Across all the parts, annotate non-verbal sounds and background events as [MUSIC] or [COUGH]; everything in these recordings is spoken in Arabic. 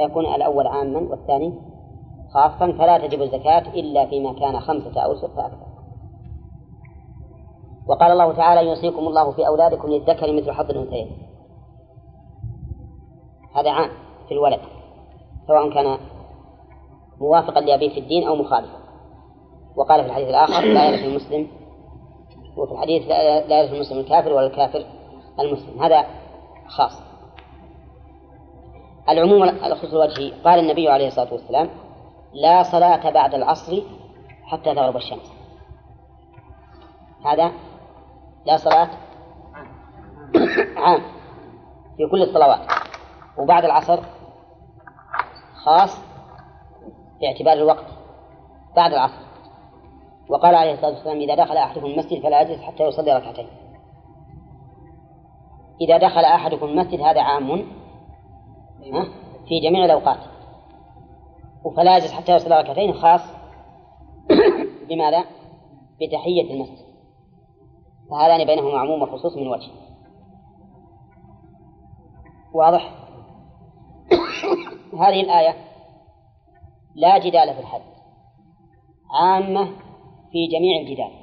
فيكون الأول عاما والثاني خاصا فلا تجب الزكاة إلا فيما كان خمسة أوسق فأكثر وقال الله تعالى يوصيكم الله في أولادكم للذكر مثل حظ الأنثيين. هذا عام في الولد سواء كان موافقا لأبيه في الدين أو مخالفا. وقال في الحديث الآخر لا يرث المسلم وفي الحديث لا يرث المسلم الكافر ولا الكافر المسلم. هذا خاص. العموم الخصوص الوجهي قال النبي عليه الصلاة والسلام لا صلاة بعد العصر حتى تغرب الشمس. هذا لا صلاة [COUGHS] عام في كل الصلوات. وبعد العصر خاص باعتبار الوقت بعد العصر. وقال عليه الصلاة والسلام إذا دخل أحدكم المسجد فلا يجلس حتى يصلي ركعتين. إذا دخل أحدكم المسجد هذا عام في جميع الأوقات. وفلا يجلس حتى يصلي ركعتين خاص [COUGHS] بماذا؟ بتحية المسجد. فهذان بينهما عموم وخصوص من وجه. واضح؟ [COUGHS] هذه الآية لا جدال في الحد. عامة في جميع الجدال.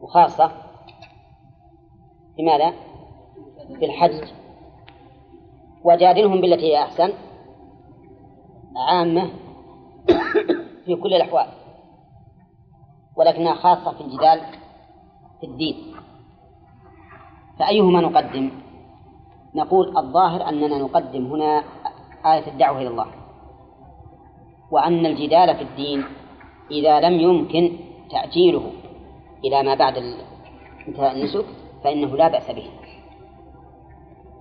وخاصة بماذا؟ بالحج وجادلهم بالتي هي أحسن. عامة [COUGHS] في كل الأحوال. ولكنها خاصة في الجدال في الدين. فأيهما نقدم؟ نقول الظاهر أننا نقدم هنا آية الدعوة إلى الله. وأن الجدال في الدين إذا لم يمكن تأجيله إلى ما بعد انتهاء النسك فإنه لا بأس به.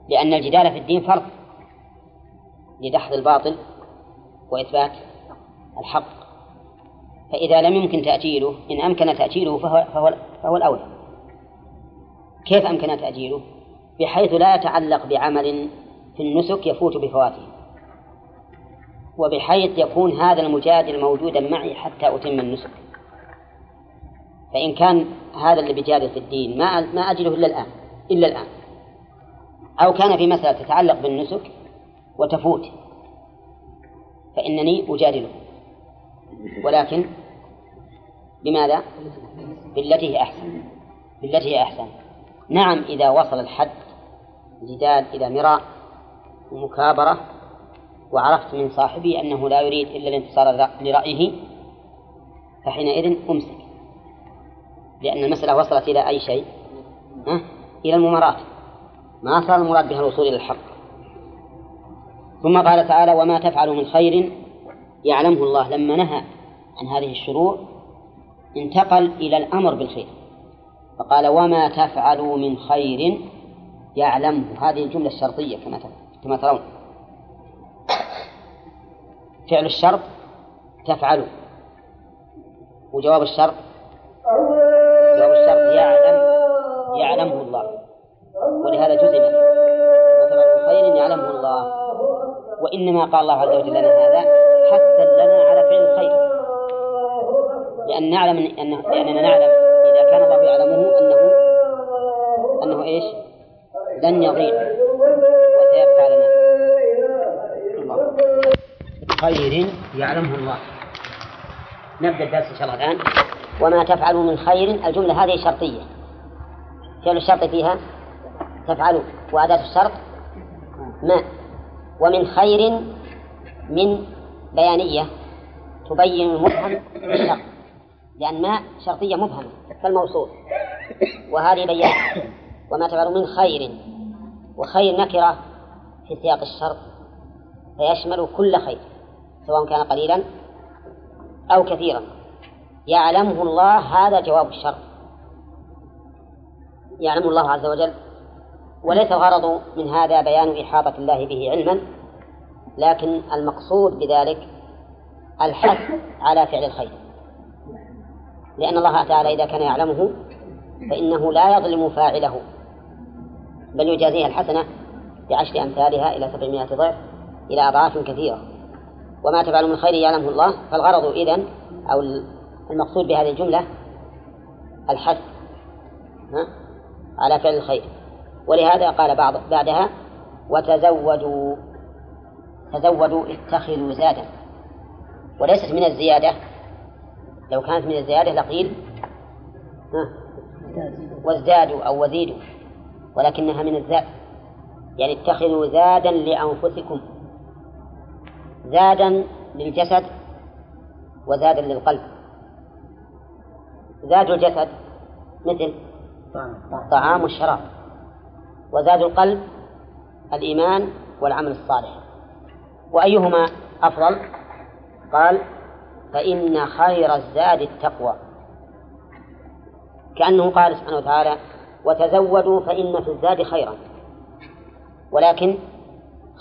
لأن الجدال في الدين فرض لدحض الباطل وإثبات الحق. فإذا لم يمكن تأجيله إن أمكن تأجيله فهو, فهو, فهو الأولى. كيف أمكن تأجيله؟ بحيث لا يتعلق بعمل في النسك يفوت بفواته. وبحيث يكون هذا المجادل موجودا معي حتى أتم النسك. فإن كان هذا اللي بيجادل في الدين ما ما أجله إلا الآن. إلا الآن. أو كان في مسألة تتعلق بالنسك وتفوت فإنني أجادله. ولكن بماذا؟ بالتي هي أحسن. بالتي هي أحسن. نعم إذا وصل الحد جدال إلى مراء ومكابرة وعرفت من صاحبي أنه لا يريد إلا الانتصار لرأيه فحينئذ أمسك. لأن المسألة وصلت إلى أي شيء؟ ها؟ إلى الممارات ما صار المراد بها الوصول إلى الحق. ثم قال تعالى وما تفعلوا من خير يعلمه الله. لما نهى عن هذه الشرور انتقل إلى الأمر بالخير. فقال وما تفعلوا من خير يعلمه. هذه الجملة الشرطية كما كما ترون. فعل الشرط تفعل. وجواب الشرط جواب الشرط يعلم يعلمه الله. ولهذا جزم مثلا خير يعلمه الله. وإنما قال الله عز وجل لنا هذا حثا لنا على فعل الخير. لأن نعلم أنه لأننا نعلم إذا كان الله يعلمه أنه أنه إيش؟ لن يضيع. وسيبقى لنا. الله. خير يعلمه الله. نبدأ الدرس إن شاء الله الآن. وما تفعلوا من خير الجملة هذه شرطية. فعل الشرط فيها تفعلوا وأداة الشرط ما. ومن خير من بيانية تبين المبهم بالشرط. لأن ما شرطية مبهمة كالموصول. وهذه بيان. وما تفعلوا من خير. وخير نكرة في سياق الشرط. فيشمل كل خير سواء كان قليلا أو كثيرا. يعلمه الله هذا جواب الشرط. يعلم الله عز وجل وليس الغرض من هذا بيان إحاطة الله به علما لكن المقصود بذلك الحث على فعل الخير. لأن الله تعالى إذا كان يعلمه فإنه لا يظلم فاعله بل يجازيها الحسنة بعشر أمثالها إلى سبعمائة ضعف إلى أضعاف كثيرة. وما تفعل من خير يعلمه الله فالغرض إذن أو المقصود بهذه الجملة الحث على فعل الخير. ولهذا قال بعض بعدها وتزودوا تزودوا اتخذوا زادا. وليست من الزيادة. لو كانت من الزيادة لقيل. وازدادوا أو وزيدوا. ولكنها من الزاد يعني اتخذوا زادا لأنفسكم. زادا للجسد وزادا للقلب. زاد الجسد مثل طعام. والشراب وزاد القلب الإيمان والعمل الصالح. وأيهما أفضل؟ قال فإن خير الزاد التقوى. كأنه قال سبحانه وتعالى وتزودوا فإن في الزاد خيرا. ولكن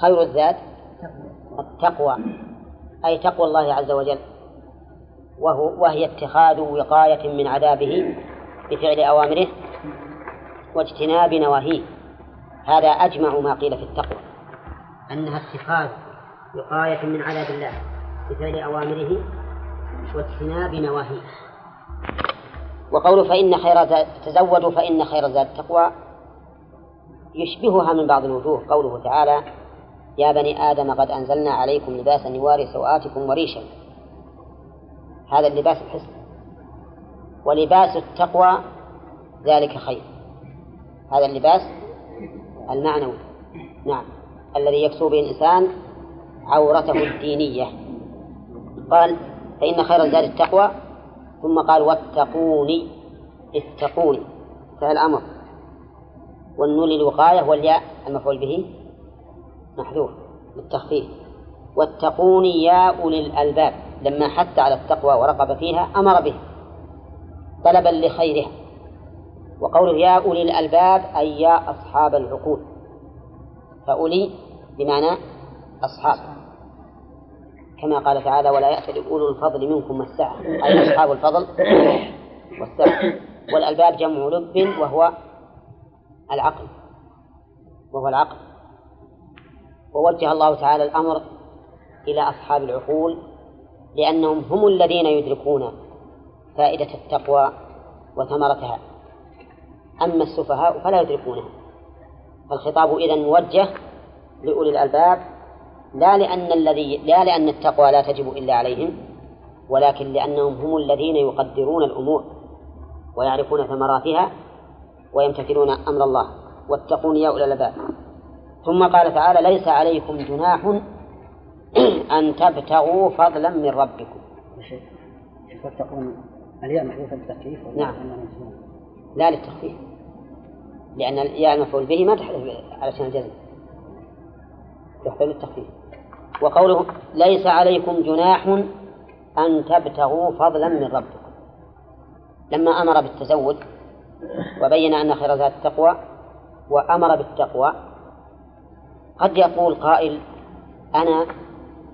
خير الزاد التقوى أي تقوى الله عز وجل وهو وهي اتخاذ وقاية من عذابه بفعل أوامره واجتناب نواهيه. هذا أجمع ما قيل في التقوى أنها اتخاذ وقاية من عذاب الله بفعل أوامره واجتناب نواهيه. وقوله فإن خير تزودوا فإن خير زاد التقوى يشبهها من بعض الوجوه. قوله تعالى يا بني آدم قد أنزلنا عليكم لباسا يواري سوآتكم وريشا. هذا اللباس الحسن. ولباس التقوى ذلك خير. هذا اللباس المعنوي. نعم. الذي يكسو به الإنسان عورته الدينية. قال فإن خير الزاد التقوى. ثم قال واتقوني اتقوني. فعل أمر والنون للوقاية والياء المفعول به محذوف للتخفيف واتقوني يا أولي الألباب. لما حث على التقوى ورغب فيها أمر به طلبا لخيرها. وقوله يا أولي الألباب أي يا أصحاب العقول. فأولي بمعنى أصحاب. كما قال تعالى ولا يأتي أولو الفضل منكم والسعة. أي أصحاب الفضل والسعة. والألباب جمع لب وهو العقل. وهو العقل. ووجه الله تعالى الأمر إلى أصحاب العقول لأنهم هم الذين يدركون فائدة التقوى وثمرتها. أما السفهاء فلا يدركونها. فالخطاب إذا موجه لأولي الألباب لا لأن الذي لا لأن التقوى لا تجب إلا عليهم ولكن لأنهم هم الذين يقدرون الأمور ويعرفون ثمراتها ويمتثلون أمر الله. واتقون يا أولي الألباب. ثم قال تعالى ليس عليكم جناح [CLEARS THROAT] أن تبتغوا فضلا من ربكم. تتقون الياء محذوفة بالتخفيف نعم. لا للتخفيف. لأن الياء المفعول به ما تحذف علشان الجزم. تحذف للتخفيف. وقوله ليس عليكم جناح أن تبتغوا فضلا من ربكم. لما أمر بالتزود وبين أن خير ذات التقوى وأمر بالتقوى قد يقول قائل أنا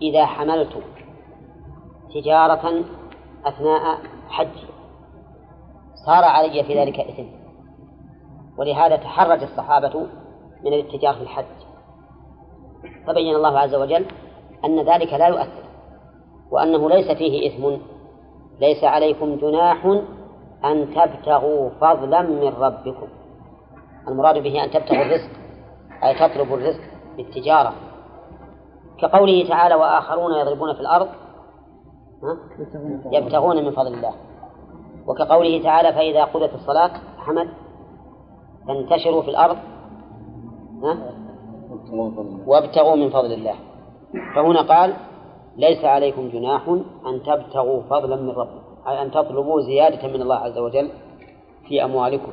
إذا حملت تجارة أثناء حجي صار علي في ذلك إثم. ولهذا تحرج الصحابة من الاتجار في الحج. فبين الله عز وجل أن ذلك لا يؤثر وأنه ليس فيه إثم. ليس عليكم جناح أن تبتغوا فضلا من ربكم. المراد به أن تبتغوا الرزق أي تطلبوا الرزق بالتجارة. كقوله تعالى وآخرون يضربون في الأرض يبتغون من فضل الله. وكقوله تعالى فإذا قضت الصلاة حمد فانتشروا في الأرض. وابتغوا من فضل الله. فهنا قال ليس عليكم جناح أن تبتغوا فضلا من ربكم أي أن تطلبوا زيادة من الله عز وجل في أموالكم.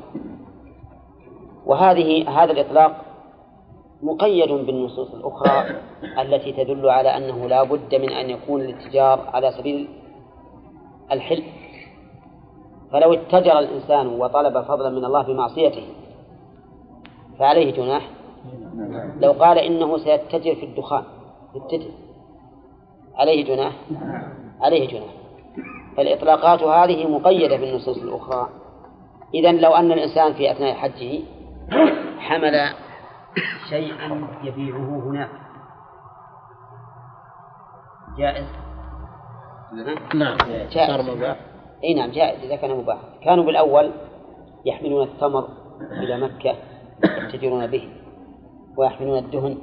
وهذه هذا الإطلاق مقيد بالنصوص الأخرى [COUGHS] التي تدل على أنه لا بد من أن يكون الاتجار على سبيل الحل. فلو اتجر الإنسان وطلب فضلا من الله بمعصيته فعليه جناح. لو قال إنه سيتجر في الدخان التتر عليه جناح. عليه جناح. فالإطلاقات هذه مقيدة بالنصوص الأخرى. إذا لو أن الإنسان في أثناء حجه حمل شيئا يبيعه هناك. جائز؟ نعم. جائز. أي نعم جائز إذا كان مباح. كانوا بالأول يحملون التمر إلى مكة يتجرون به ويحملون الدهن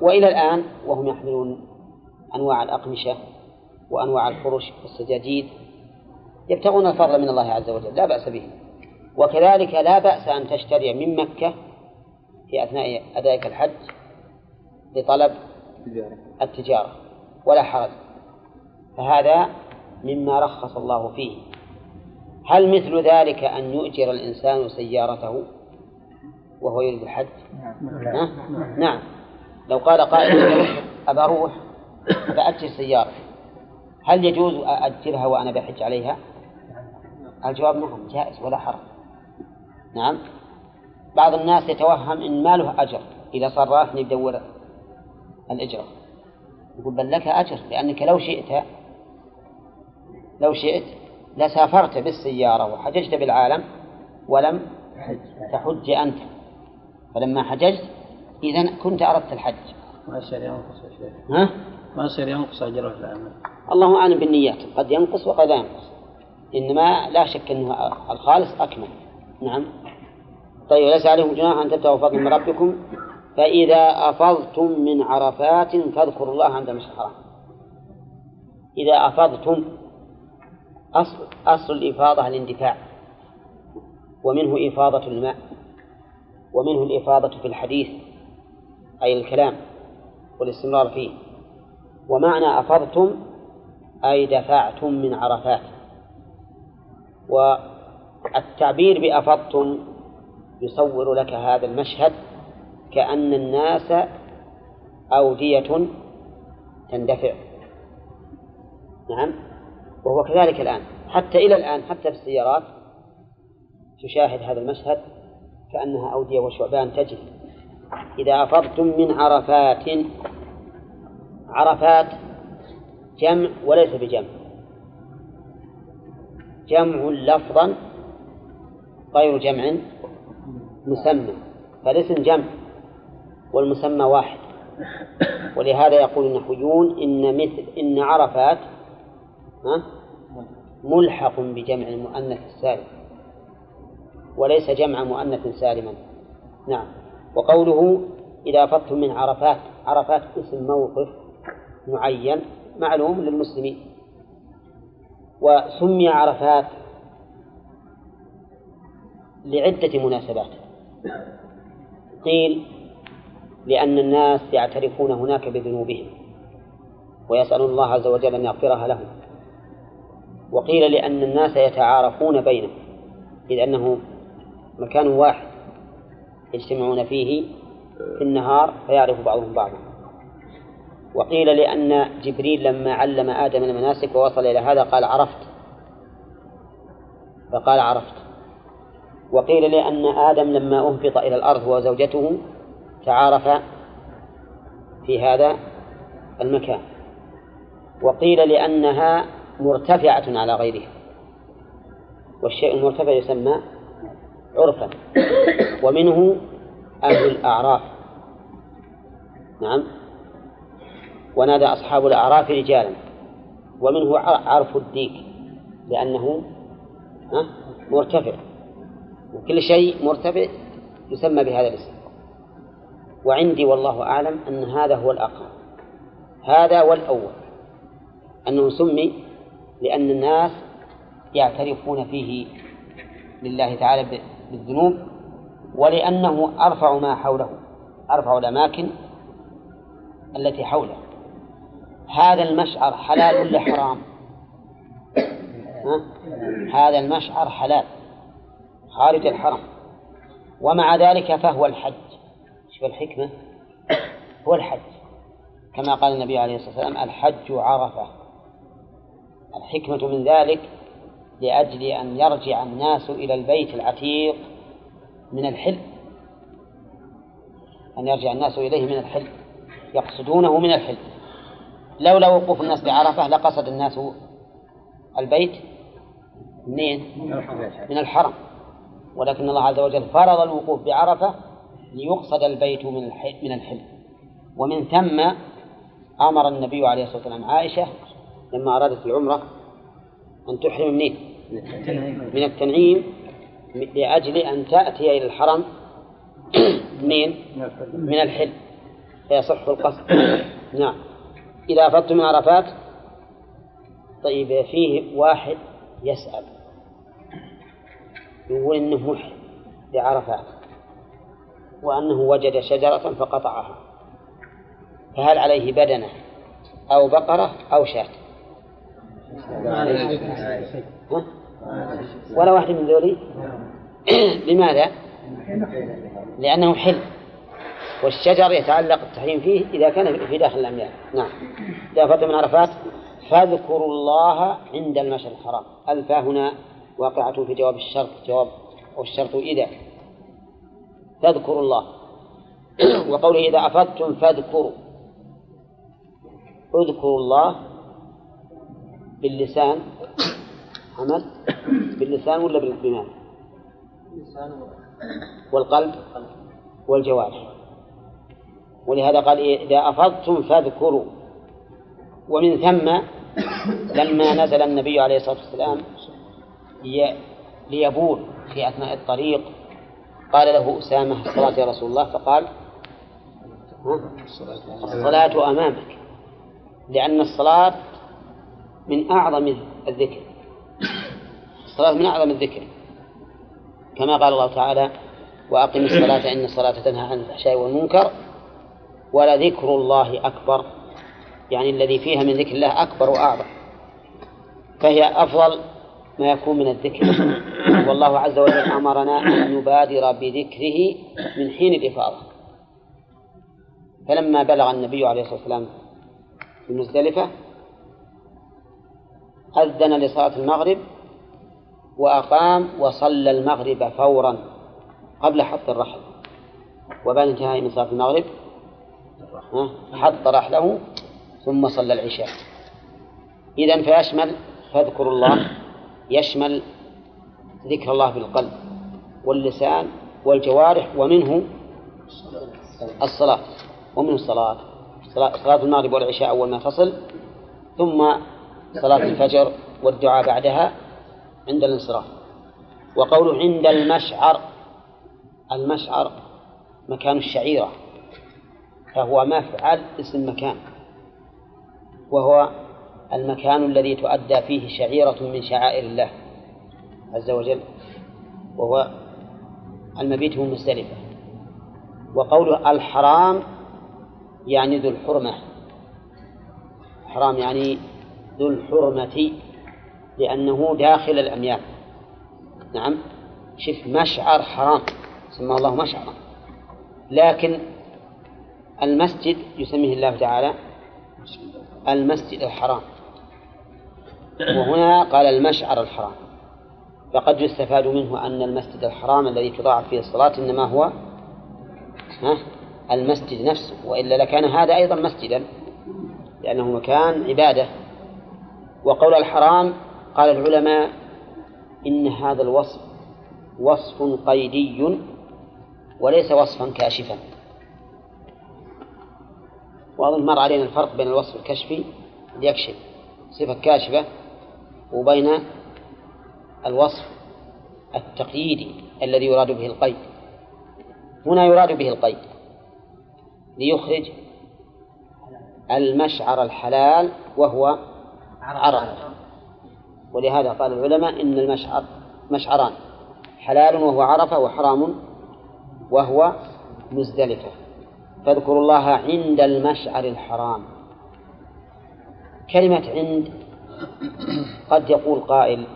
وإلى الآن وهم يحملون أنواع الأقمشة وأنواع الفرش والسجاجيد يبتغون الفضل من الله عز وجل لا بأس به. وكذلك لا بأس أن تشتري من مكة في أثناء أدائك الحج لطلب التجارة ولا حرج. فهذا مما رخص الله فيه. هل مثل ذلك أن يؤجر الإنسان سيارته وهو يريد الحج؟ نعم. نعم. لو قال قائل [COUGHS] أبى أروح فأجر سيارة. هل يجوز أأجرها وأنا بحج عليها؟ الجواب نعم جائز ولا حرج. نعم. بعض الناس يتوهم إن ما له أجر. إذا صار رافني يدور الإجرة. يقول بل لك أجر لأنك لو شئت لو شئت لسافرت بالسيارة وحججت بالعالم ولم تحج أنت. فلما حججت إذا كنت أردت الحج. ما يصير ينقص ها؟ ما يصير ينقص أجره العمل. الله أعلم بالنيات. قد ينقص وقد لا ينقص. إنما لا شك أنه الخالص أكمل. نعم. طيب ليس عليكم جناح أن تبتغوا فضل من ربكم. فإذا أفضتم من عرفات فاذكروا الله عند المشعر الحرام. إذا أفضتم أصل أصل الإفاضة الاندفاع. ومنه إفاضة الماء. ومنه الإفاضة في الحديث أي الكلام والاستمرار فيه. ومعنى أفضتم أي دفعتم من عرفات. والتعبير بأفضتم يصور لك هذا المشهد كأن الناس أودية تندفع. نعم؟ وهو كذلك الآن. حتى إلى الآن حتى في السيارات تشاهد هذا المشهد كأنها أودية وشعبان تجري. إذا أفضتم من عرفات عرفات جمع وليس بجمع. جمع لفظا غير جمع مسمى فالاسم جمع والمسمى واحد. ولهذا يقول النحويون إن مثل إن عرفات ملحق بجمع المؤنث السالم. وليس جمع مؤنث سالما. نعم. وقوله إذا أفضتم من عرفات عرفات اسم موقف معين معلوم للمسلمين. وسمي عرفات لعدة مناسبات. قيل لأن الناس يعترفون هناك بذنوبهم ويسألون الله عز وجل أن يغفرها لهم. وقيل لأن الناس يتعارفون بينهم إذ أنه مكان واحد يجتمعون فيه في النهار فيعرف بعضهم بعضا. وقيل لأن جبريل لما علم آدم المناسك ووصل إلى هذا قال عرفت. فقال عرفت. وقيل لأن آدم لما أهبط إلى الأرض وزوجته تعارفا في هذا المكان. وقيل لأنها مرتفعة على غيرها. والشيء المرتفع يسمى عرفا ومنه أهل الأعراف. نعم. ونادى أصحاب الأعراف رجالا. ومنه عرف الديك لأنه مرتفع. وكل شيء مرتفع يسمى بهذا الاسم. وعندي والله أعلم أن هذا هو الأقرب. هذا والأول أنه سمي لأن الناس يعترفون فيه لله تعالى بالذنوب ولأنه أرفع ما حوله أرفع الأماكن التي حوله. هذا المشعر حلال ولا حرام؟ هذا المشعر حلال خارج الحرم. ومع ذلك فهو الحج. شوف الحكمة هو الحج. كما قال النبي عليه الصلاة والسلام الحج عرفة. الحكمة من ذلك لأجل أن يرجع الناس إلى البيت العتيق من الحل أن يرجع الناس إليه من الحل يقصدونه من الحل لولا وقوف الناس بعرفة لقصد الناس البيت منين؟ من الحرم. ولكن الله عز وجل فرض الوقوف بعرفة ليقصد البيت من من الحل ومن ثم أمر النبي عليه الصلاة والسلام عائشة لما أرادت العمرة أن تحرم منين؟ من التنعيم لأجل أن تأتي إلى الحرم منين؟ من الحل. فيصح القصد. نعم. إذا أفضت من عرفات طيب فيه واحد يسأل. يقول إنه محرم بعرفات وأنه وجد شجرة فقطعها. فهل عليه بدنة أو بقرة أو شاة؟ ولا واحد من ذولي؟ [CLEARS THROAT] لماذا؟ لأنه حل. والشجر يتعلق التحريم فيه إذا كان في داخل الأميال. نعم. إذا فات من عرفات فاذكروا الله عند المشهد الحرام. الفا هنا واقعة في جواب الشرط. جواب والشرط إذا. فاذكروا الله. [CLEARS THROAT] وقوله إذا أفضتم فاذكروا. اذكروا الله باللسان عمل؟ باللسان ولا بالإيمان والقلب؟ والجوارح. ولهذا قال إذا أفضتم فاذكروا. ومن ثم لما نزل النبي عليه الصلاة والسلام ليبول في أثناء الطريق قال له أسامة الصلاة يا رسول الله؟ فقال الصلاة أمامك لأن الصلاة من أعظم الذكر. الصلاة من أعظم الذكر. كما قال الله تعالى وأقم الصلاة إن الصلاة تنهى عن الفحشاء والمنكر ولذكر الله أكبر. يعني الذي فيها من ذكر الله أكبر وأعظم. فهي أفضل ما يكون من الذكر. والله عز وجل أمرنا أن نبادر بذكره من حين الإفاضة. فلما بلغ النبي عليه الصلاة والسلام في مزدلفة أذن لصلاة المغرب وأقام وصلى المغرب فورا قبل حط الرحل. وبعد انتهاء من صلاة المغرب حط رحله ثم صلى العشاء. إذا فيشمل فاذكروا الله يشمل ذكر الله بالقلب واللسان والجوارح ومنه الصلاة ومنه الصلاة صلاة المغرب والعشاء أول ما تصل ثم صلاة الفجر والدعاء بعدها عند الانصراف. وقوله عند المشعر المشعر مكان الشعيرة فهو مفعل اسم مكان وهو المكان الذي تؤدى فيه شعيرة من شعائر الله عز وجل وهو المبيت مزدلفة وقوله الحرام يعني ذو الحرمة. حرام يعني ذو الحرمة لأنه داخل الأميال. نعم. شف مشعر حرام. سمى الله مشعرا. لكن المسجد يسميه الله تعالى المسجد الحرام. وهنا قال المشعر الحرام. فقد يستفاد منه أن المسجد الحرام الذي تضاعف فيه الصلاة إنما هو المسجد نفسه. وإلا لكان هذا أيضا مسجدا لأنه مكان عبادة. وقول الحرام قال العلماء إن هذا الوصف وصف قيدي وليس وصفا كاشفا. وأظن مر علينا الفرق بين الوصف الكشفي يكشف صفة كاشفة وبين الوصف التقييدي الذي يراد به القيد. هنا يراد به القيد ليخرج المشعر الحلال وهو عرفة ولهذا قال العلماء إن المشعر مشعران حلال وهو عرفة وحرام وهو مزدلفة. فاذكروا الله عند المشعر الحرام. كلمة عند قد يقول قائل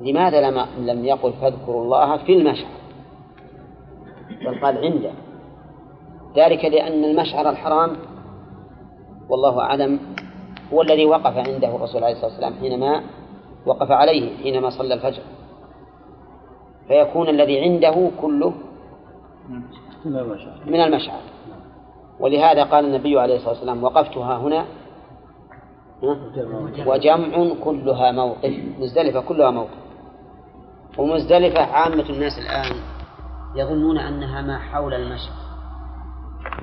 لماذا لم لم يقل فاذكروا الله في المشعر؟ بل قال عنده. ذلك لأن المشعر الحرام والله أعلم هو الذي وقف عنده الرسول عليه الصلاة والسلام حينما وقف عليه حينما صلى الفجر. فيكون الذي عنده كله من المشعر. ولهذا قال النبي عليه الصلاة والسلام وقفتها هنا. وجمع كلها موقف مزدلفة كلها موقف. ومزدلفة عامة الناس الآن يظنون أنها ما حول المشعر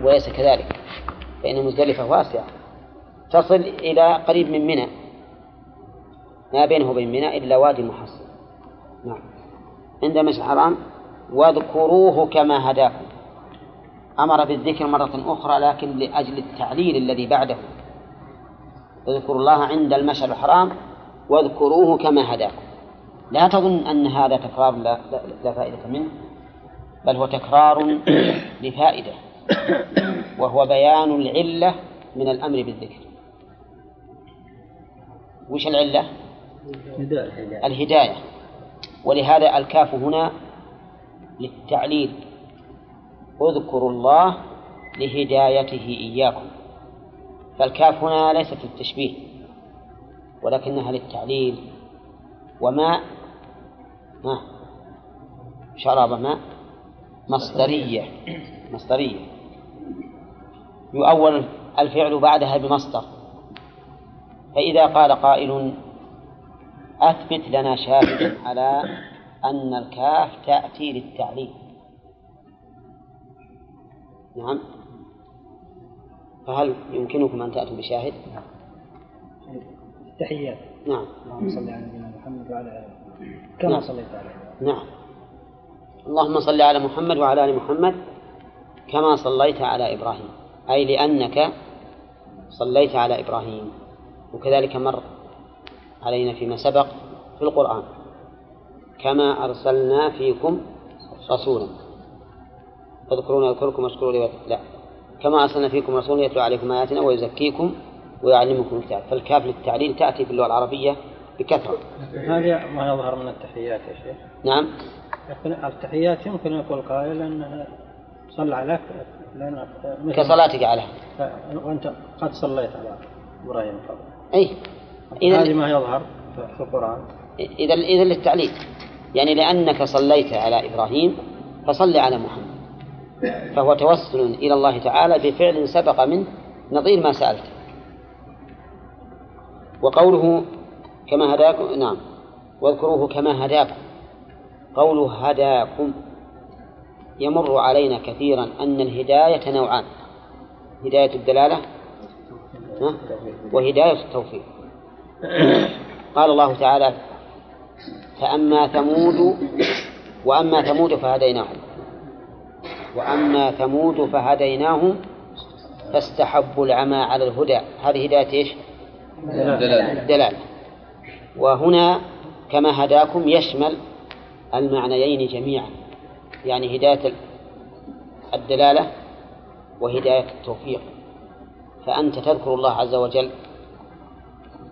وليس كذلك فإن مزدلفة واسعة. تصل إلى قريب من منى. ما بينه وبين منى إلا وادي محصن. نعم. عند مشعر حرام واذكروه كما هداكم. أمر بالذكر مرة أخرى لكن لأجل التعليل الذي بعده. اذكروا الله عند المشعر الحرام واذكروه كما هداكم. لا تظن أن هذا تكرار لا, لا, لا فائدة منه بل هو تكرار لفائدة وهو بيان العلة من الأمر بالذكر. وش العلة؟ الهداية. ولهذا الكاف هنا للتعليل. اذكروا الله لهدايته إياكم. فالكاف هنا ليست للتشبيه ولكنها للتعليل. وما ما؟ شراب ماء مصدرية. مصدرية. يؤول الفعل بعدها بمصدر. فإذا قال قائل أثبت لنا شاهدا على أن الكاف تأتي للتعليل. نعم. فهل يمكنكم أن تأتوا بشاهد؟ التحيات نعم. اللهم صل على نبينا محمد وعلى آله. كما نعم. صليت عليه نعم. اللهم صل على محمد وعلى آل محمد كما صليت على إبراهيم. أي لأنك صليت على إبراهيم. وكذلك مر علينا فيما سبق في القرآن. كما أرسلنا فيكم رسولا. فاذكرون أذكركم واشكروا لي لا. كما أرسلنا فيكم رسولا يتلو عليكم آياتنا ويزكيكم ويعلمكم الكتاب. فالكاف للتعليل تأتي في اللغة العربية بكثرة. هذا ما يظهر من التحيات يا شيخ. نعم. التحيات يمكن يقول قائل أنها صلى عليك لأن كصلاتك عليه وأنت قد صليت على إبراهيم قبل. اي هذه اذا ما يظهر في القرآن. إذا إذا للتعليل. يعني لأنك صليت على إبراهيم فصل على محمد. فهو توسل إلى الله تعالى بفعل سبق منه نظير ما سألته وقوله كما هداكم نعم. واذكروه كما هداكم. قوله هداكم. يمر علينا كثيرا أن الهداية نوعان. هداية الدلالة؟ وهداية التوفيق. قال الله تعالى فأما ثمود وأما ثمود فهديناهم. وأما ثمود فهديناهم فاستحبوا العمى على الهدى. هذه هداية إيش؟ الدلالة وهنا كما هداكم يشمل المعنيين جميعا. يعني هداية الدلالة وهداية التوفيق. فأنت تذكر الله عز وجل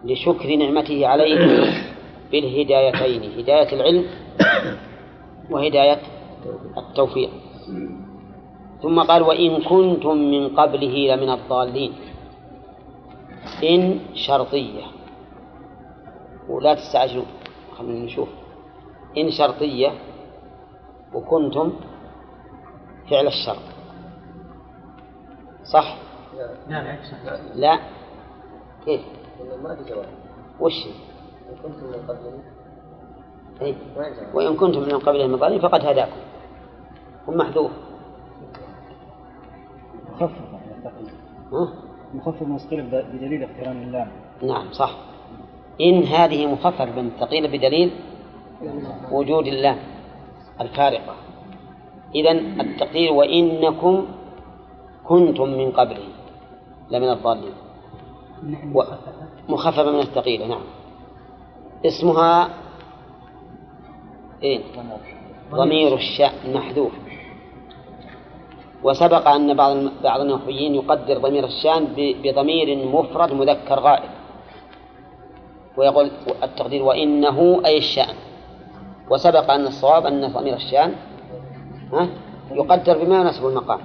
لشكر نعمته عليك بالهدايتين هداية العلم وهداية التوفيق. ثم قال وإن كنتم من قبله لمن الضالين. إن شرطية. ولا تستعجلوا خلينا نشوف. إن شرطية وكنتم فعل الشرط. صح؟ لا لا عكس. لا. كيف؟ ما في جواب وش؟ إن كنتم من قبله إيه؟ وإن كنتم من قبله من ضالين فقد هداكم. هم محذوف. مخفف؟ مخفف مستقل بدليل اقتران اللام نعم صح. إن هذه مخففة من الثقيلة بدليل وجود اللام الفارقة. إذا التقدير وإنكم كنتم من قبله. لمن الضالين. و- مخففة. من الثقيلة نعم. اسمها إيه؟ ضمير الشأن محذوف. وسبق أن بعض بعض النحويين يقدر ضمير الشأن بضمير مفرد مذكر غائب. ويقول التقدير وإنه أي الشأن. وسبق أن الصواب أن ضمير الشأن يقدر بما يناسب المقام.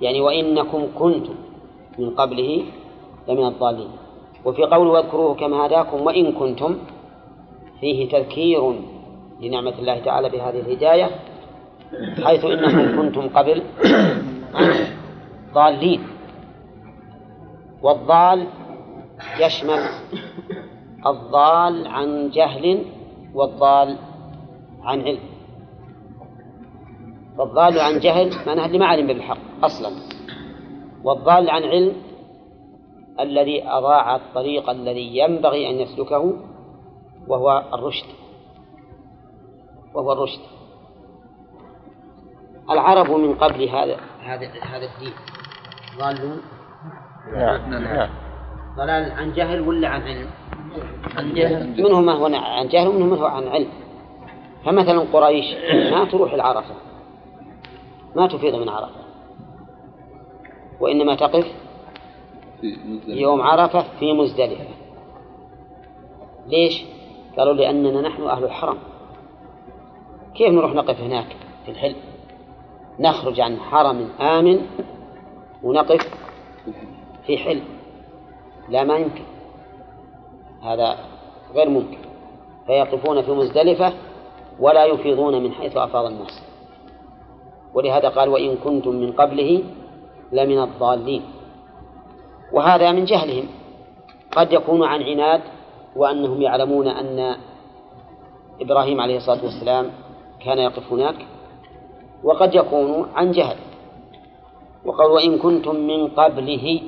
يعني وإنكم كنتم من قبله لمن الضالين. وفي قول واذكروه كما هداكم وإن كنتم فيه تذكير لنعمة الله تعالى بهذه الهداية حيث إنكم كنتم قبل ضالين. والضال يشمل الضال عن جهل والضال عن علم. فالضال عن جهل معناه اللي ما علم بالحق أصلا. والضال عن علم الذي أضاع الطريق الذي ينبغي أن يسلكه وهو الرشد. وهو الرشد. العرب من قبل هذا هذا هذا الدين. ضالون؟ نعم نعم ضلال عن جهل ولا عن علم؟ عن جهل. منهم ما هو عن جهل ومنهم ما هو عن علم. فمثلا قريش ما تروح العرفة. ما تفيض من عرفة. وإنما تقف يوم عرفة في مزدلفة. ليش؟ قالوا لأننا نحن أهل الحرم. كيف نروح نقف هناك في الحل نخرج عن حرم آمن ونقف في حل لا ما يمكن. هذا غير ممكن. فيقفون في مزدلفة ولا يفيضون من حيث أفاض الناس. ولهذا قال وإن كنتم من قبله لمن الضالين. وهذا من جهلهم. قد يكون عن عناد وأنهم يعلمون أن إبراهيم عليه الصلاة والسلام كان يقف هناك وقد يكون عن جهل. وقال وإن كنتم من قبله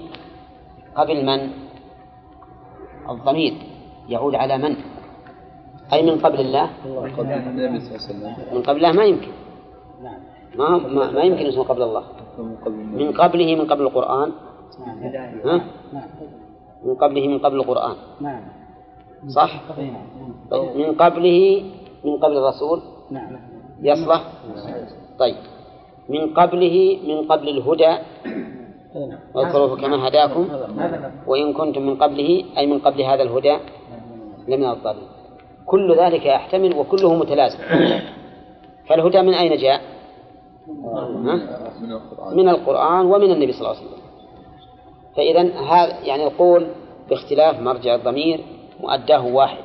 قبل من؟ الضمير. يعود على من؟ أي من قبل الله؟ قبل النبي صلى الله. عليه وسلم من قبل الله ما يمكن. نعم. ما ما, ما يمكن اسمه قبل الله. من قبله من قبل القرآن؟ نعم. ها؟ من قبله من قبل القرآن. نعم. صح؟ نعم. طيب من قبله من قبل الرسول؟ نعم. يصلح؟ طيب. من قبله من قبل الهدى؟ أي واذكروا كما هداكم. وإن كنتم من قبله أي من قبل هذا الهدى؟ لمن الضالين. كل ذلك يحتمل وكله متلازم. [COUGHS] فالهدى من أين جاء؟ من القرآن. من ومن النبي صلى الله عليه وسلم. فإذا هذا يعني القول باختلاف مرجع الضمير مؤداه واحد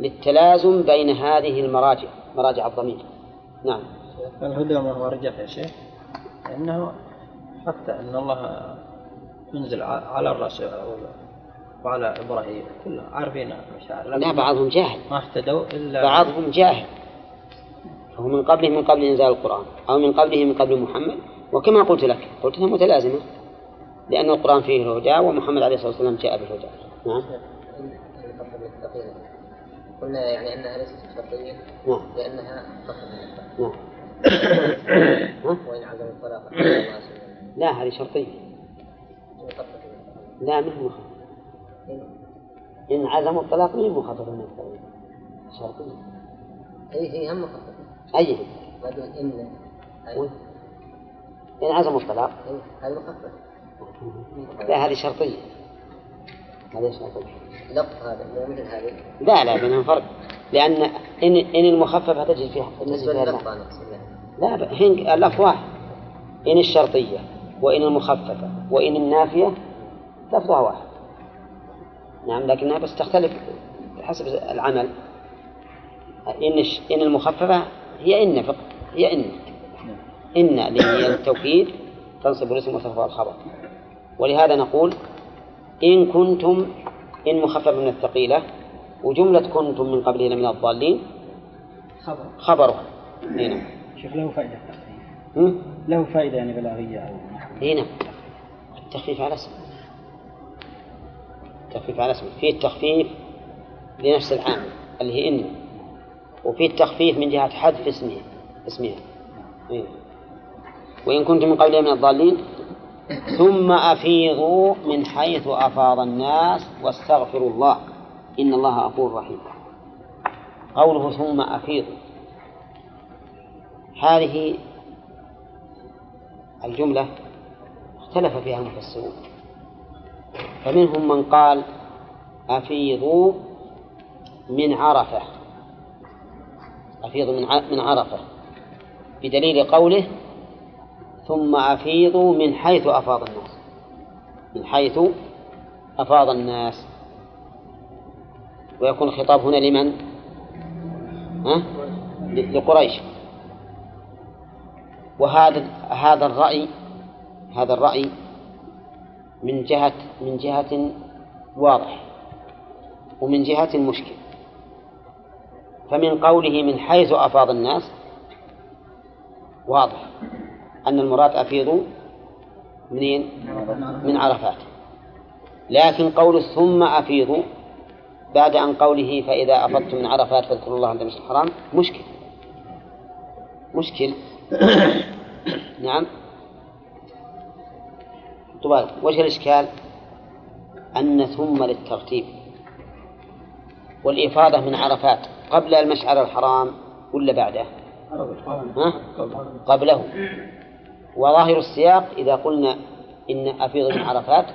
للتلازم بين هذه المراجع مراجع الضمير. نعم. الهدى ما هو رجع يا شيخ. لأنه حتى أن الله ينزل على الرسول وعلى إبراهيم كلهم عارفين المشاعر لا بعضهم جاهل. ما اهتدوا إلا بعضهم جاهل. فهو من قبله من قبل إنزال القرآن أو من قبله من قبل محمد. وكما قلت لك قلت انها متلازمة لأن القرآن فيه الهدى ومحمد عليه الصلاة والسلام جاء بالهدى. نعم. قلنا يعني أنها ليست شرطية نعم. لأنها نعم. ها؟ [COUGHS] وإن عزم الطلاق لا هذه شرطية. لا مش مخفف إن عزموا الطلاق من مخفف من الطلاق؟ شرطية. أي هي هم مخففة أي بعدين إن عزموا الطلاق مخففة لا هذه شرطية. هذه شرطية. لفظ هذا مو مثل هذه لا لا بينهم فرق. لأن إن إن المخففة تجد فيها تجد بالنسبة يعني. لا. ب- حين اللفظ واحد. إن الشرطية وإن المخففة وإن النافية لفظها واحد. نعم لكنها بس تختلف حسب العمل. إن إن المخففة هي إن فقط هي إن. إن اللي هي التوكيد تنصب الاسم وترفع الخبر. ولهذا نقول إن كنتم إن مخفف من الثقيلة وجملة كنتم من قبله لمن الضالين خبر. خبرها هنا شوف له فائدة؟ له فائدة يعني بلاغية أو هنا التخفيف على اسم. التخفيف على اسم. فيه التخفيف لنفس العامل اللي هي إن. وفيه التخفيف من جهة حذف اسمها اسمها إيه. وإن كنتم من قبل من الضالين ثم أفيضوا من حيث أفاض الناس واستغفروا الله. إن الله غفور رحيم. قوله ثم أفيضوا. هذه الجملة اختلف فيها المفسرون. فمنهم من قال أفيضوا من عرفة. أفيضوا من من عرفة بدليل قوله ثم أفيضوا من حيث أفاض الناس من حيث أفاض الناس ويكون الخطاب هنا لمن؟ ها؟ لقريش وهذا هذا الرأي هذا الرأي من جهة من جهة واضح ومن جهة مشكل فمن قوله من حيث أفاض الناس واضح. أن المراد أفيضوا منين؟ من عرفات. لكن قول ثم أفيضوا بعد أن قوله فإذا أفضتم من عرفات فاذكروا الله عند المسجد الحرام مشكل. مشكل. [COUGHS] نعم. طبعا وجه الإشكال أن ثم للترتيب. والإفاضة من عرفات. قبل المشعر الحرام ولا بعده؟ ها؟ قبله وظاهر السياق إذا قلنا إن أفيض من عرفات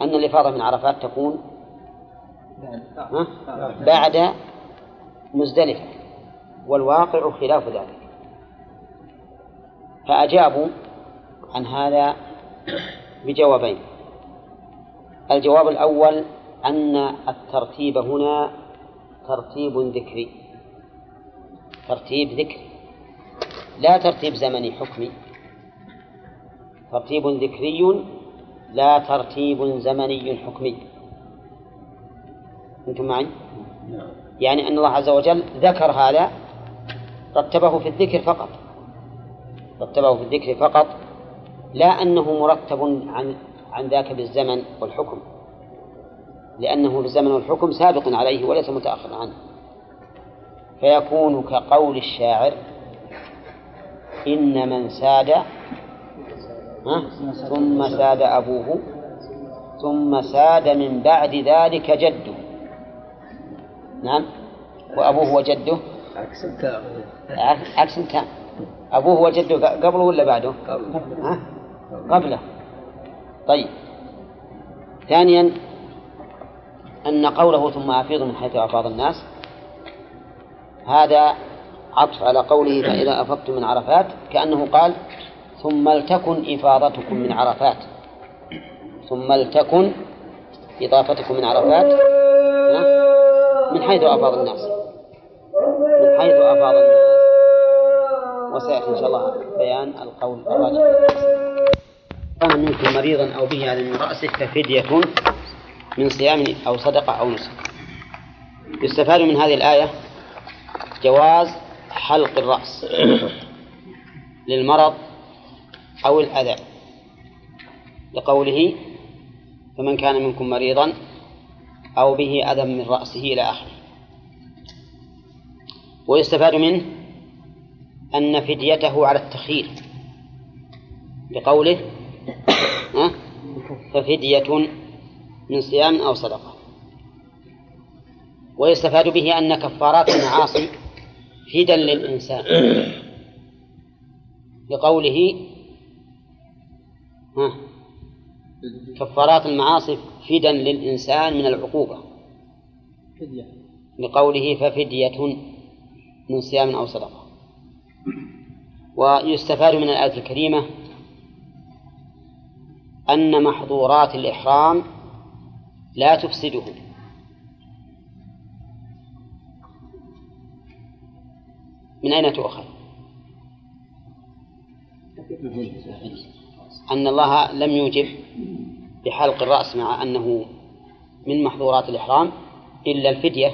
أن الإفاضة من عرفات تكون؟ بعد مزدلفة والواقع خلاف ذلك فأجابوا عن هذا بجوابين الجواب الأول أن الترتيب هنا ترتيب ذكري. ترتيب ذكري. لا ترتيب زمني حكمي. ترتيب ذكري لا ترتيب زمني حكمي. أنتم معي؟ يعني أن الله عز وجل ذكر هذا رتبه في الذكر فقط. رتبه في الذكر فقط لا أنه مرتب عن عن ذاك بالزمن والحكم. لأنه بالزمن والحكم سابق عليه وليس متأخر عنه. فيكون كقول الشاعر إن من ساد ها؟ ثم ساد أبوه ثم ساد من بعد ذلك جده. نعم؟ وأبوه وجده؟ عكس التام عكس تام أبوه وجده قبله ولا بعده؟ ها؟ قبله. طيب. ثانيا أن قوله ثم أفيض من حيث أفاض الناس هذا عطف على قوله فإذا أفضتم من عرفات كأنه قال ثم لتكن إفاضتكم من عرفات. ثم لتكن إضافتكم من عرفات. من حيث أفاض الناس. من حيث أفاض الناس. وسيأتي إن شاء الله بيان القول الراجح. كان منكم مريضا أو به أذى من رأسه ففدية. من صيام أو صدقة أو نسك. يستفاد من هذه الآية جواز حلق الرأس [COUGHS] للمرض أو الأذى. لقوله فمن كان منكم مريضا أو به أذى من رأسه إلى آخره. ويستفاد منه أن فديته على التخيير. بقوله [COUGHS] ففدية من صيام أو صدقة. ويستفاد به أن كفارات المعاصي فدا للإنسان. لقوله ها كفارات المعاصي فدا للإنسان من العقوبة. لقوله ففدية من صيام أو صدقة. ويستفاد من الآية الكريمة أن محظورات الإحرام لا تفسده من أين تؤخذ؟ أن الله لم يوجب بحلق الرأس مع أنه من محظورات الإحرام إلا الفدية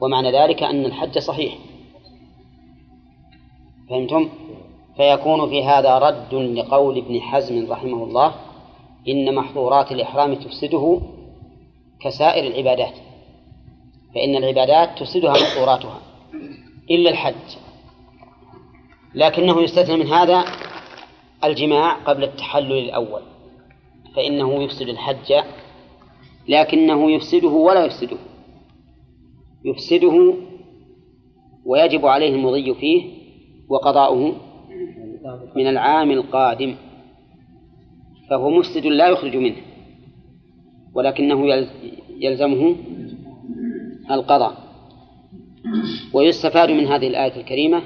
ومعنى ذلك أن الحج صحيح فهمتم؟ فيكون في هذا رد لقول ابن حزم رحمه الله إن محظورات الإحرام تفسده كسائر العبادات فإن العبادات تفسدها محظوراتها إلا الحج. لكنه يستثنى من هذا الجماع قبل التحلل الأول فإنه يفسد الحج لكنه يفسده ولا يفسده. يفسده ويجب عليه المضي فيه وقضاؤه من العام القادم فهو مفسد لا يخرج منه. ولكنه يلزمه القضاء. ويستفاد من هذه الآية الكريمة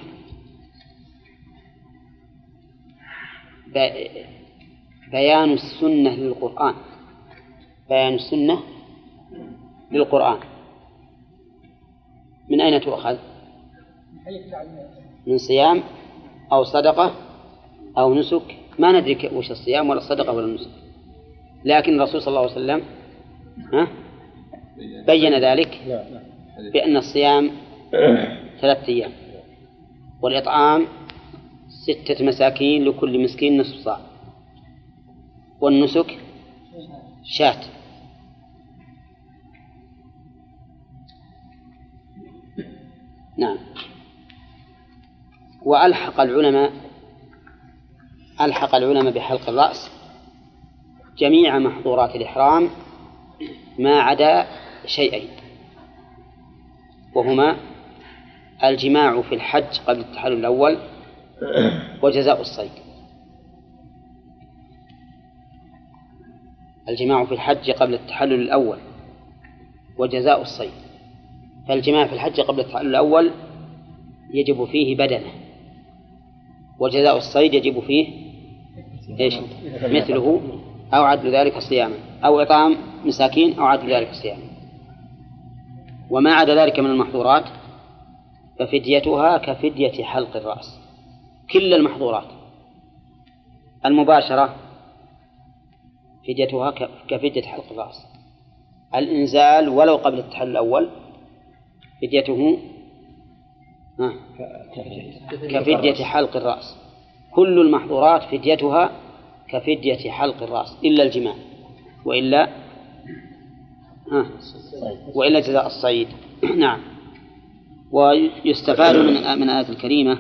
بيان السنة للقرآن. بيان السنة للقرآن. من أين تؤخذ؟ من صيام أو صدقة أو نسك؟ ما ندري وش الصيام ولا الصدقة ولا النسك لكن الرسول صلى الله عليه وسلم ها؟ بين ذلك بأن الصيام ثلاثة أيام والإطعام ستة مساكين لكل مسكين نصف صاع والنسك شاة. نعم. وألحق العلماء ألحق العلماء بحلق الرأس جميع محظورات الإحرام ما عدا شيئين. وهما الجماع في الحج قبل التحلل الأول وجزاء الصيد. الجماع في الحج قبل التحلل الأول وجزاء الصيد. فالجماع في الحج قبل التحلل الأول يجب فيه بدنه وجزاء الصيد يجب فيه إيش؟ مثله أو عدل ذلك صياما. أو إطعام مساكين أو عدل ذلك صياما. وما عدا ذلك من المحظورات ففديتها كفدية حلق الرأس. كل المحظورات. المباشرة فديتها كفدية حلق الرأس. الإنزال ولو قبل التحلل الأول فديته كفدية حلق الرأس. كل المحظورات فديتها كفدية حلق الرأس إلا الجماع وإلا ها وإلا جزاء الصيد. [CLEARS THROAT] نعم. ويستفاد من من الآية الكريمة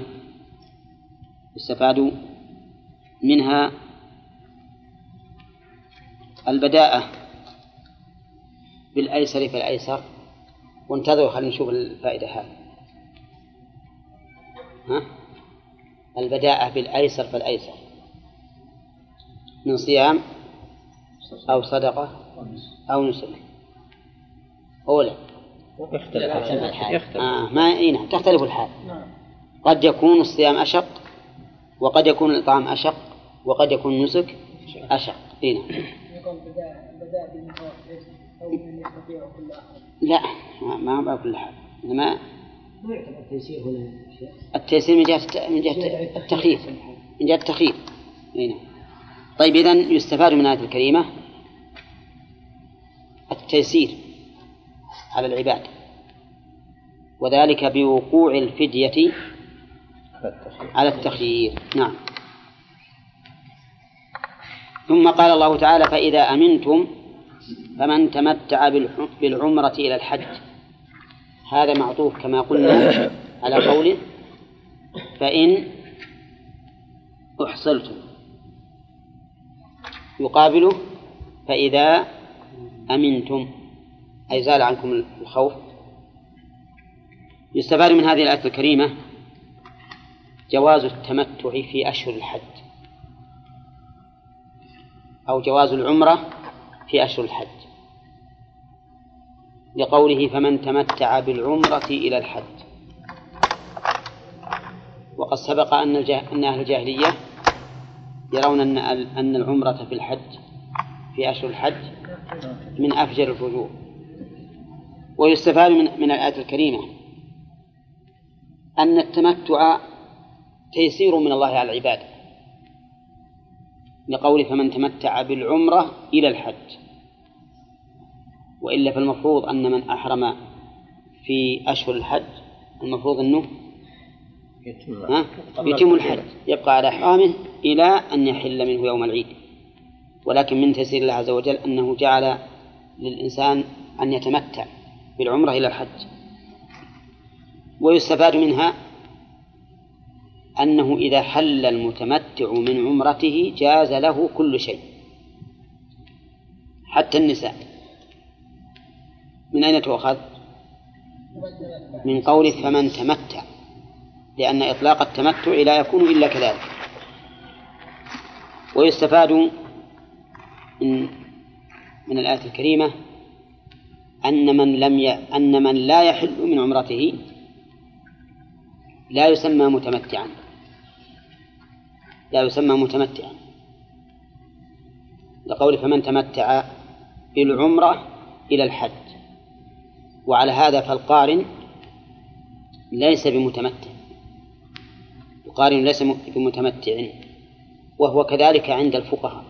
يستفاد منها البداءة بالأيسر فالأيسر. وانتظروا خلينا نشوف الفائدة هذه. ها؟ البداءة بالأيسر فالأيسر. من صيام أو صدقة أو نسك. أولى يختلف يختلف. آه ما إيه نعم تختلف الحال. قد يكون الصيام أشق وقد يكون الإطعام أشق وقد يكون النسك أشق. إيه نعم. يقول بداء بداء بالمتوسط أو من يستطيع كل احد لا ما ما بقى كل حال. إنما ما يعتبر التيسير هنا التيسير من جهة من جهة التخفيف. من جهة التخفيف. أي نعم. طيب إذا يستفاد من الآية الكريمة التيسير على العباد وذلك بوقوع الفدية على التخيير. نعم. ثم قال الله تعالى فإذا أمنتم فمن تمتع بالعمرة إلى الحج. هذا معطوف كما قلنا على قوله فإن أحصلتم. يقابله فإذا أمنتم أي زال عنكم الخوف. يستفاد من هذه الآية الكريمة جواز التمتع في أشهر الحج أو جواز العمرة في أشهر الحج. لقوله فمن تمتع بالعمرة إلى الحج. وقد سبق أن أهل الجاهلية يرون أن أن العمرة في الحج في أشهر الحج من أفجر الفجور ويستفاد من من الآية الكريمة أن التمتع تيسير من الله على العباد لقول فمن تمتع بالعمرة إلى الحج وإلا فالمفروض أن من أحرم في أشهر الحج المفروض أنه ها؟ يتم. الحج. يبقى على إحرامه إلى أن يحل منه يوم العيد. ولكن من تيسير الله عز وجل أنه جعل للإنسان أن يتمتع بالعمرة إلى الحج. ويستفاد منها أنه إذا حل المتمتع من عمرته جاز له كل شيء. حتى النساء. من أين تؤخذ؟ من قوله فمن تمتع. لأن إطلاق التمتع لا يكون إلا كذلك. ويستفاد من من الآية الكريمة أن من لم ي... أن من لا يحل من عمرته لا يسمى متمتعا. لا يسمى متمتعا. لقول فمن تمتع بالعمرة إلى الحج. وعلى هذا فالقارن ليس بمتمتع. القارن ليس بمتمتع. وهو كذلك عند الفقهاء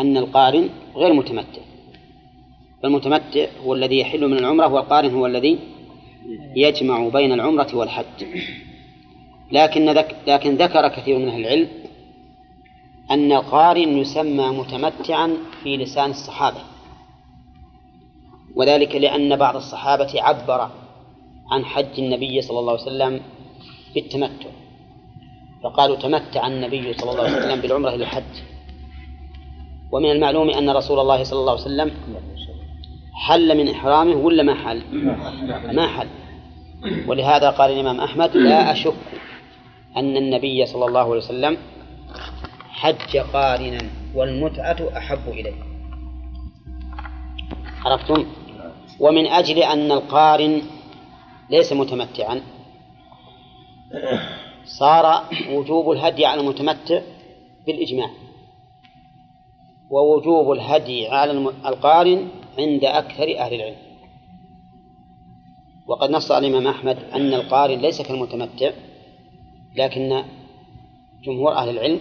أن القارن غير متمتع. فالمتمتع هو الذي يحل من العمرة والقارن هو الذي يجمع بين العمرة والحج. لكن ذك لكن ذكر كثير من أهل العلم أن القارن يسمى متمتعا في لسان الصحابة. وذلك لأن بعض الصحابة عبر عن حج النبي صلى الله عليه وسلم بالتمتع. فقالوا تمتع النبي صلى الله عليه وسلم بالعمرة إلى الحج. ومن المعلوم أن رسول الله صلى الله عليه وسلم حل من إحرامه ولا ما حل؟ ما حل. ولهذا قال الإمام أحمد لا أشك أن النبي صلى الله عليه وسلم حج قارنا والمتعة أحب إليه. عرفتم؟ ومن أجل أن القارن ليس متمتعا صار وجوب الهدي على المتمتع بالإجماع. ووجوب الهدي على القارن عند أكثر أهل العلم. وقد نص الإمام أحمد أن القارن ليس كالمتمتع لكن جمهور أهل العلم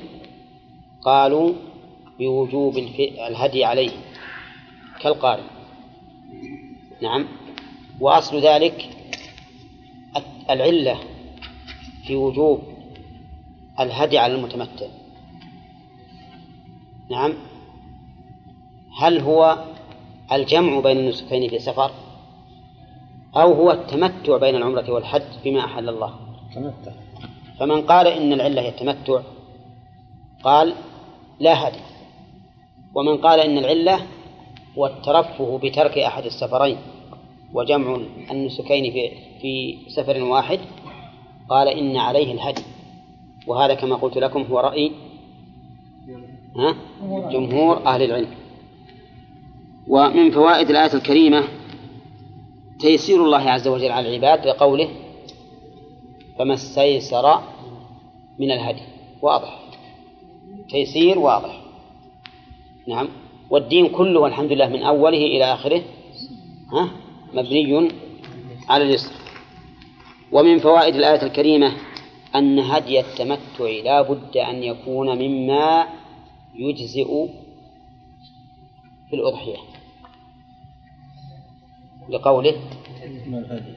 قالوا بوجوب الهدي عليه كالقارن. نعم. وأصل ذلك العلة في وجوب الهدي على المتمتع. نعم. هل هو الجمع بين النسكين في سفر؟ أو هو التمتع بين العمرة والحج بما أحل الله؟ تمتع. فمن قال إن العلة هي التمتع قال لا هدي. ومن قال إن العلة هو الترفه بترك أحد السفرين وجمع النسكين في في سفر واحد قال إن عليه الهدي. وهذا كما قلت لكم هو رأي ها؟ جمهور أهل العلم. ومن فوائد الآية الكريمة تيسير الله عز وجل على العباد لقوله فما استيسر من الهدي. واضح. تيسير واضح. نعم. والدين كله والحمد لله من أوله إلى آخره ها؟ مبني على اليسر. ومن فوائد الآية الكريمة أن هدي التمتع لا بد أن يكون مما يجزئ في الأضحية. لقوله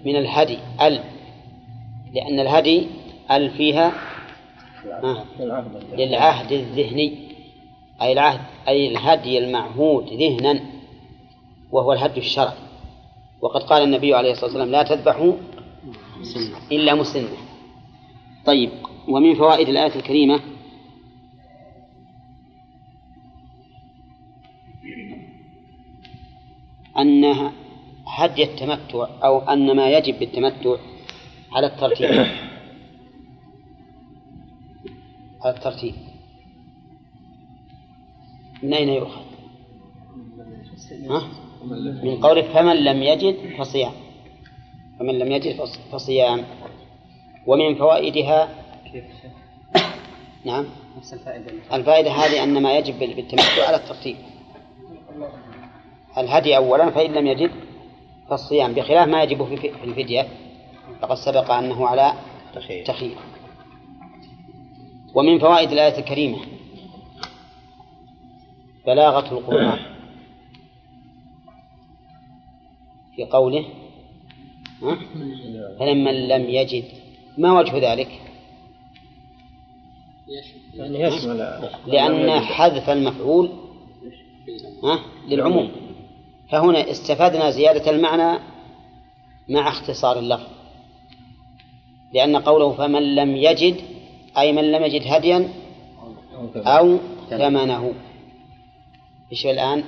من الهدي أل. لأن الهدي أل فيها للعهد الذهني أي العهد أي الهدي المعهود ذهنا وهو الهدي الشرعي. وقد قال النبي عليه الصلاة والسلام لا تذبحوا إلا مسنة طيب ومن فوائد الآية الكريمة؟ أن هدي التمتع أو أن ما يجب بالتمتع على الترتيب. على الترتيب. من أين يؤخذ؟ من قوله فمن لم يجد فصيام. فمن لم يجد فصيام. ومن فوائدها نعم. نفس الفائدة. الفائدة هذه أن ما يجب بالتمتع على الترتيب. الهدي أولا فإن لم يجد فالصيام بخلاف ما يجب في في الفدية فقد سبق أنه على تخيير. ومن فوائد الآية الكريمة بلاغة القرآن. في قوله ها؟ فلمن لم يجد ما وجه ذلك؟ يعني لأن حذف المفعول ها؟ للعموم فهنا استفدنا زيادة المعنى مع اختصار اللفظ لأن قوله فمن لم يجد أي من لم يجد هديا أو ثمنه إيش الآن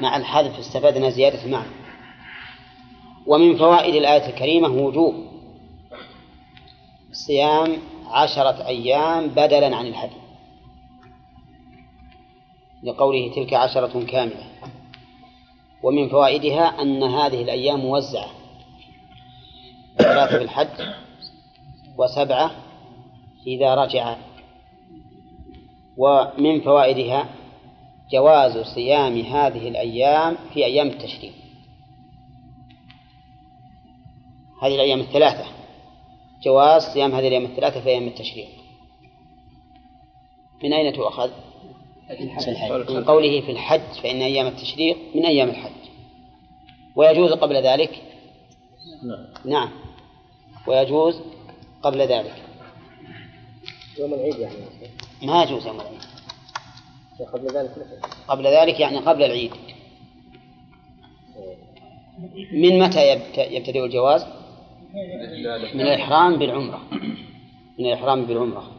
مع الحذف استفدنا زيادة المعنى ومن فوائد الآية الكريمة وجوب صيام عشرة أيام بدلا عن الهدي. لقوله تلك عشرة كاملة. ومن فوائدها أن هذه الأيام موزعة. ثلاثة في الحج وسبعة إذا رجع. ومن فوائدها جواز صيام هذه الأيام في أيام التشريق. هذه الأيام الثلاثة. جواز صيام هذه الأيام الثلاثة في أيام التشريق. من أين تؤخذ؟ من قوله في الحج فإن أيام التشريق من أيام الحج. ويجوز قبل ذلك؟ نعم. نعم ويجوز قبل ذلك. يوم العيد يعني. ما يجوز يوم العيد. قبل ذلك مثل قبل ذلك يعني قبل العيد. من متى يبت- يبتدئ الجواز؟ من الإحرام بالعمرة. من الإحرام بالعمرة.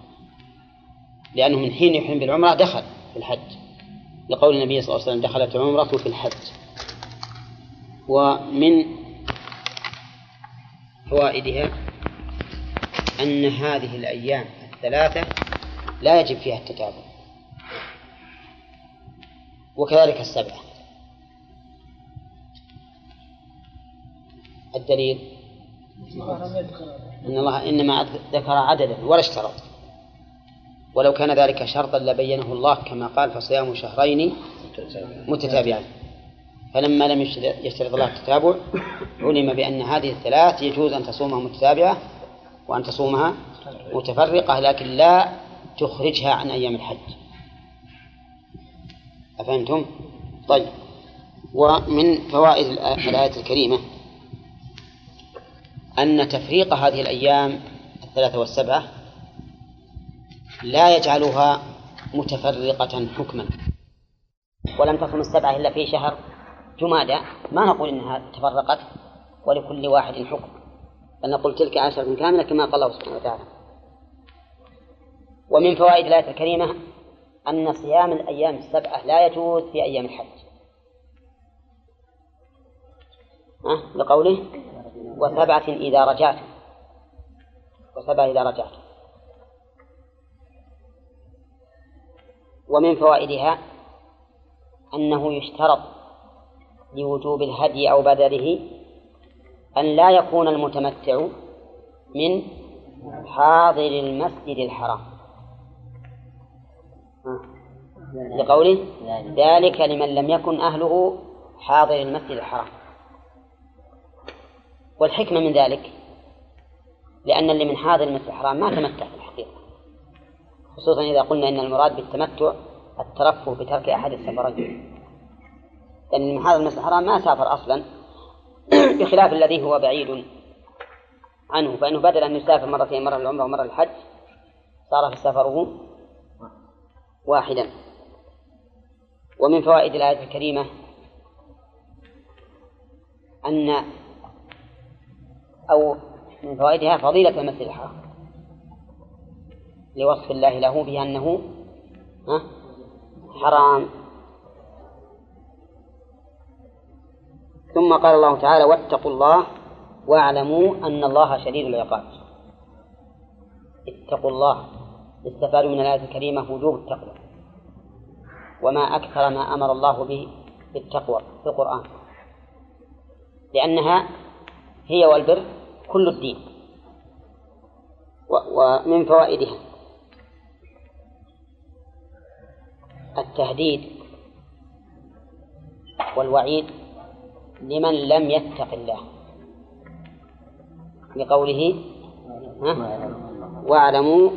لأنه من حين يحرم بالعمرة دخل في الحج. لقول النبي صلى الله عليه وسلم دخلت العمرة في الحج. ومن فوائدها أن هذه الأيام الثلاثة لا يجب فيها التتابع. وكذلك السبعة. الدليل أن الله إنما ذكر عددا ولا اشترط. ولو كان ذلك شرطا لبينه الله كما قال فصيام شهرين متتابعين فلما لم يشترط الله التتابع علم بأن هذه الثلاث يجوز أن تصومها متتابعة وأن تصومها متفرقة لكن لا تخرجها عن أيام الحج. أفهمتم؟ طيب. ومن فوائد الآية الكريمة أن تفريق هذه الأيام الثلاثة والسبعة لا يجعلها متفرقة حكما. ولم تصم السبعة إلا في شهر جمادى. ما نقول إنها تفرقت ولكل واحد حكم. بل نقول تلك عشرة كاملة كما قال الله سبحانه وتعالى. ومن فوائد الآية الكريمة أن صيام الأيام السبعة لا يجوز في أيام الحج. أه؟ لقوله وسبعة إذا رجعت. وسبعة إذا رجعت. ومن فوائدها أنه يشترط لوجوب الهدي أو بدله أن لا يكون المتمتع من حاضر المسجد الحرام. لقوله ذلك لمن لم يكن أهله حاضر المسجد الحرام. والحكمة من ذلك لأن اللي من حاضر المسجد الحرام ما تمتع في الحقيقة. خصوصا إذا قلنا إن المراد بالتمتع الترفه بترك أحد السفرين لأن من حاضر المسجد الحرام ما سافر أصلا [CLEARS THROAT] بخلاف الذي هو بعيد عنه. فإنه بدل أن يسافر مرتين مرة للعمرة ومرة للحج صار في سفره واحدا. ومن فوائد الآية الكريمة أن أو من فوائدها فضيلة المسجد الحرام. لوصف الله له بأنه حرام. ثم قال الله تعالى واتقوا الله واعلموا أن الله شديد العقاب. اتقوا الله استفادوا من الآية الكريمة وجوب التقوى. وما أكثر ما أمر الله به بالتقوى في القرآن. لأنها هي والبر كل الدين. ومن فوائدها التهديد والوعيد لمن لم يتق الله. لقوله واعلموا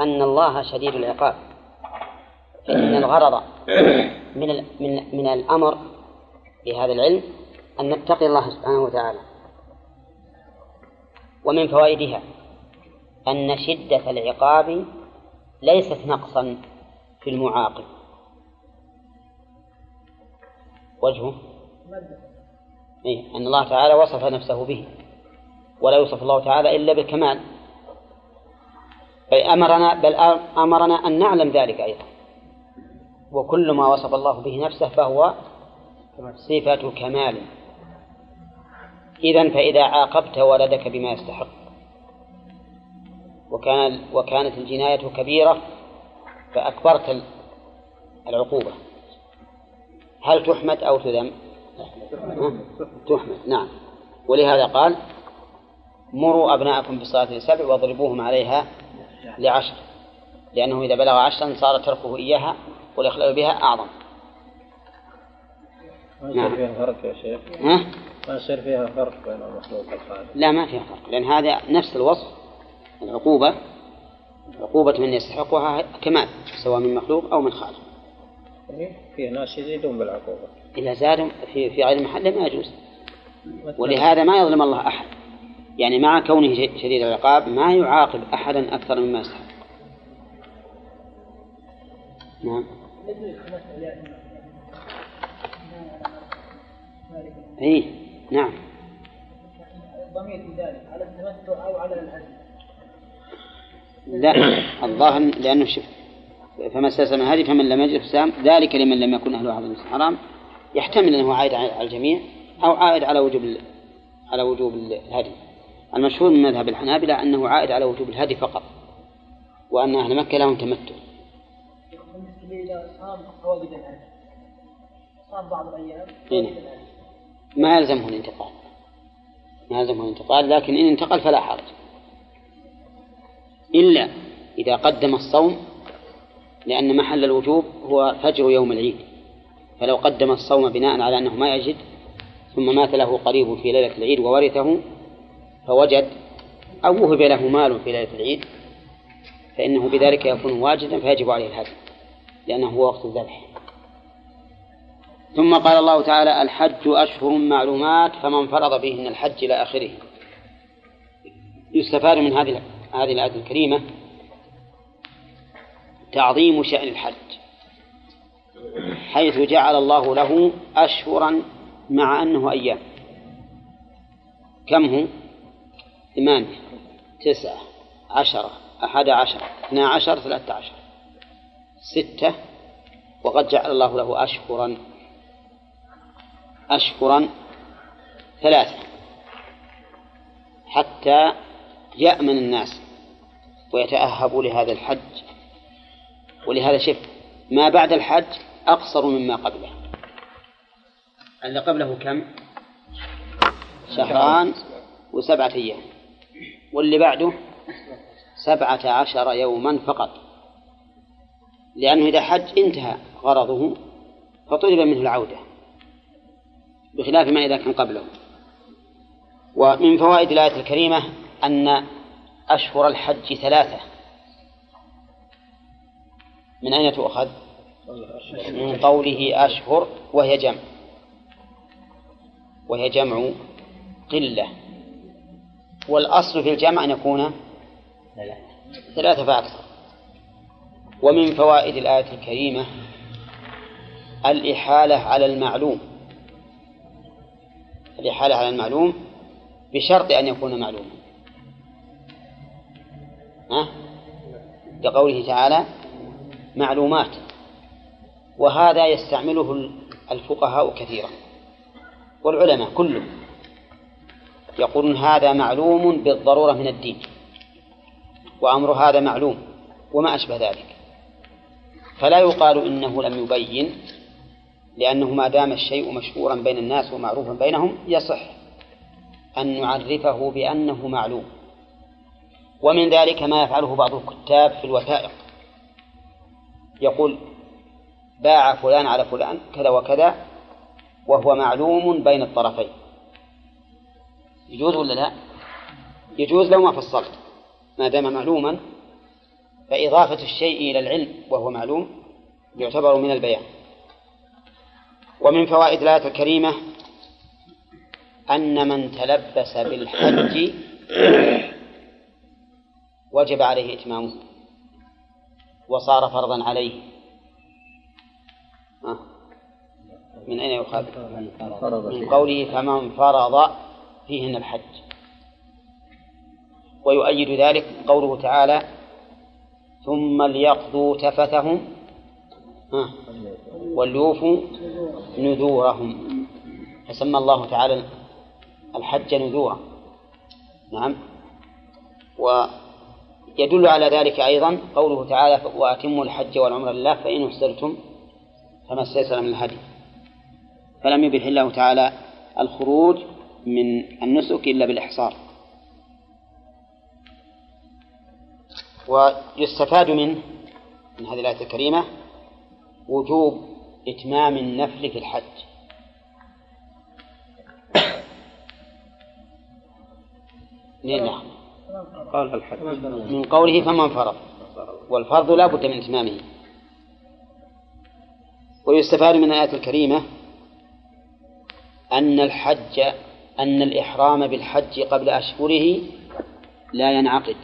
أن الله شديد العقاب. فإن الغرض من من من الأمر بهذا العلم أن نتقي الله سبحانه وتعالى. ومن فوائدها أن شدة العقاب ليست نقصا في المعاقب. وجهه؟ إيه أن الله تعالى وصف نفسه به ولا يوصف الله تعالى إلا بالكمال. بل أمرنا بل أمرنا أن نعلم ذلك أيضا. وكل ما وصف الله به نفسه فهو صفة كمال. إذا فإذا عاقبت ولدك بما يستحق. وكان وكانت الجناية كبيرة فأكبرت العقوبة. هل تحمد أو تذم؟ تحمد نعم. ولهذا قال مروا أبناءكم بالصلاة لسبع واضربوهم عليها لعشر. لأنه إذا بلغ عشرا صار تركه إياها والإخلال بها أعظم. فيها فرق يا شيخ؟ ها؟ ما يصير فيها فرق بين المخلوق والخالق. لا ما فيها فرق لأن هذا نفس الوصف العقوبة عقوبة من يستحقها كمال سواء من مخلوق أو من خالق. فيه ناس يزيدون بالعقوبة. إذا زادوا في في غير محله ما يجوز. ولهذا ما يظلم الله أحد. يعني مع كونه شديد العقاب ما يعاقب أحدا أكثر مما يستحق. نعم. إيه. نعم. الضمير في ذلك على التمتع أو على الهدي. لا الظاهر لأنه شف فما استلزم هذه فمن لم يجد الصيام ذلك لمن لم يكن أهله حاضر الحرام يحتمل أنه عائد على الجميع أو عائد على وجوب على وجوب الهدي. المشهور من مذهب الحنابلة أنه عائد على وجوب الهدي فقط وأن أهل مكة لهم تمتع. بالنسبة إلى صام بعض الأيام إيه. ما يلزمه الانتقال. ما يلزمه الانتقال لكن إن انتقل فلا حرج. إلا إذا قدم الصوم لأن محل الوجوب هو فجر يوم العيد. فلو قدم الصوم بناء على أنه ما يجد ثم مات له قريب في ليلة العيد وورثه فوجد أو وهب له مال في ليلة العيد فإنه بذلك يكون واجدا فيجب عليه الهدي لأنه هو وقت الذبح. ثم قال الله تعالى الحج أشهر معلومات فمن فرض فيهن الحج إلى آخره يستفاد من هذه هذه الآية الكريمة تعظيم شأن الحج حيث جعل الله له أشهرا مع أنه أيام كم هو؟ ثمانية تسعة عشرة أحد عشر اثنا عشر ثلاثة عشر ستة وقد جعل الله له أشهرا أشهرا ثلاثة حتى يأمن الناس ويتأهبوا لهذا الحج. ولهذا شف ما بعد الحج أقصر مما قبله. اللي قبله كم؟ شهران وسبعة أيام. واللي بعده سبعة عشر يوما فقط. لأنه إذا حج انتهى غرضه فطلب منه العودة. بخلاف ما إذا كان قبله. ومن فوائد الآية الكريمة أن أشهر الحج ثلاثة. من أين تؤخذ؟ من قوله أشهر وهي جمع. وهي جمع قلة. والأصل في الجمع أن يكون ثلاثة فأكثر. ومن فوائد الآية الكريمة الإحالة على المعلوم. الإحالة على المعلوم بشرط أن يكون معلوما. ها؟ لقوله تعالى معلومات. وهذا يستعمله الفقهاء كثيرا. والعلماء كلهم يقولون هذا معلوم بالضرورة من الدين. وأمر هذا معلوم وما أشبه ذلك. فلا يقال إنه لم يبين لأنه ما دام الشيء مشهورا بين الناس ومعروفا بينهم يصح أن نعرفه بأنه معلوم. ومن ذلك ما يفعله بعض الكتاب في الوثائق. يقول باع فلان على فلان كذا وكذا وهو معلوم بين الطرفين. يجوز ولا لا؟ يجوز لو ما فصلت ما دام معلوما فإضافة الشيء إلى العلم وهو معلوم يعتبر من البيان. ومن فوائد الآية الكريمة أن من تلبس بالحج وجب عليه إتمامه وصار فرضا عليه. من أين يؤخذ؟ من قوله فمن فرض فيهن الحج ويؤيد ذلك قوله تعالى ثم ليقضوا تفثهم وليوفوا نذورهم. فسمى الله تعالى الحج نذورا. نعم. ويدل على ذلك أيضا قوله تعالى وأتموا الحج والعمرة لله فإن احسرتم فما استيسر من الهدي. فلم يبح الله تعالى الخروج من النسك إلا بالإحصار. ويستفاد منه من هذه الآية الكريمة وجوب إتمام النفل في الحج. [COUGHS] نعم قال الحج. من قوله فمن فرض. والفرض لا بد من إتمامه. ويستفاد من الآية الكريمة أن الحج أن الإحرام بالحج قبل أشهره لا ينعقد.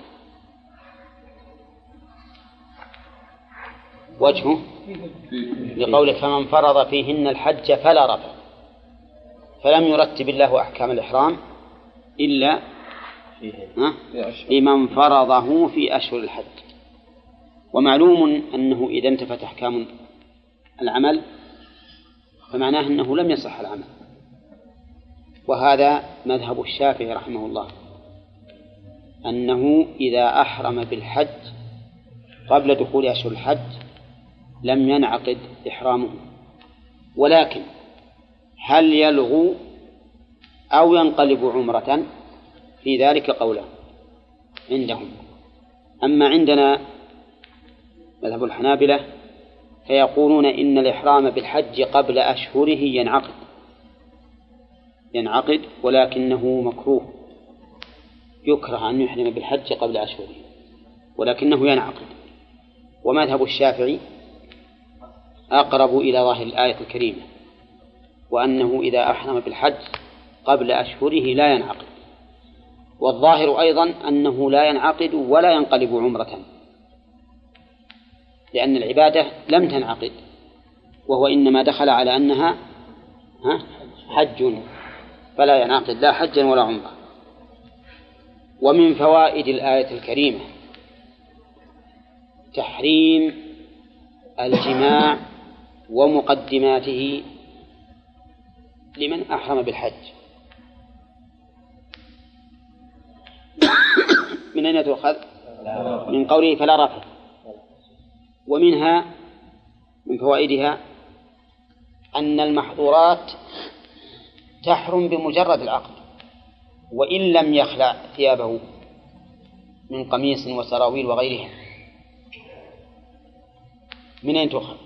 وجهه لقولك فمن فرض فيهن الحج فلا رفث فلم يرتب الله أحكام الإحرام إلا؟ لمن فرضه في أشهر الحج ومعلوم أنه إذا انتفت أحكام العمل فمعناه أنه لم يصح العمل وهذا مذهب الشافعي رحمه الله أنه إذا أحرم بالحج قبل دخول أشهر الحج لم ينعقد إحرامه. ولكن هل يلغو أو ينقلب عمرة؟ في ذلك قولا عندهم. أما عندنا مذهب الحنابلة فيقولون إن الإحرام بالحج قبل أشهره ينعقد. ينعقد ولكنه مكروه. يكره أن يحرم بالحج قبل أشهره ولكنه ينعقد. ومذهب الشافعي أقرب إلى ظاهر الآية الكريمة وأنه إذا أحرم بالحج قبل أشهره لا ينعقد. والظاهر أيضا أنه لا ينعقد ولا ينقلب عمرة لأن العبادة لم تنعقد وهو إنما دخل على أنها حج فلا ينعقد لا حجا ولا عمرة. ومن فوائد الآية الكريمة تحريم الجماع ومقدماته لمن أحرم بالحج من أين تؤخذ؟ من قوله فلا رفث ومنها من فوائدها أن المحظورات تحرم بمجرد العقد وإن لم يخلع ثيابه من قميص وسراويل وغيرها من أين تؤخذ؟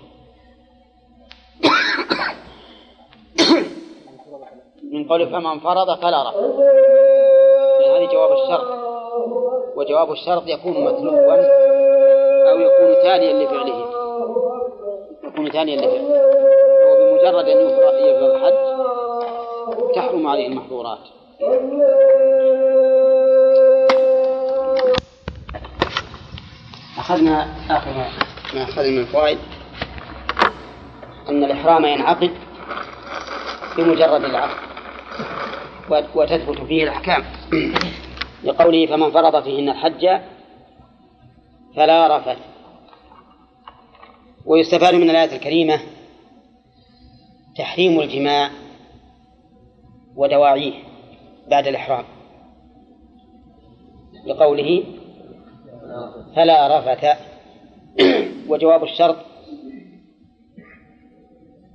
من قول فمن فرض فلا رفع يعني هذه جواب الشرط. وجواب الشرط يكون متلوا أو يكون تاليا لفعله. يكون تاليا لفعله. هو بمجرد أن يفرض الحج تحرم عليه المحظورات. أخذنا آخر ما أخذنا من الفوائد. أن الإحرام ينعقد بمجرد العقد وتثبت فيه الأحكام. [CLEARS THROAT] لقوله فمن فرض فيهن الحج فلا رفث. ويستفاد من الآية الكريمة تحريم الجماع ودواعيه بعد الإحرام. لقوله فلا رفث. [CLEARS THROAT] وجواب الشرط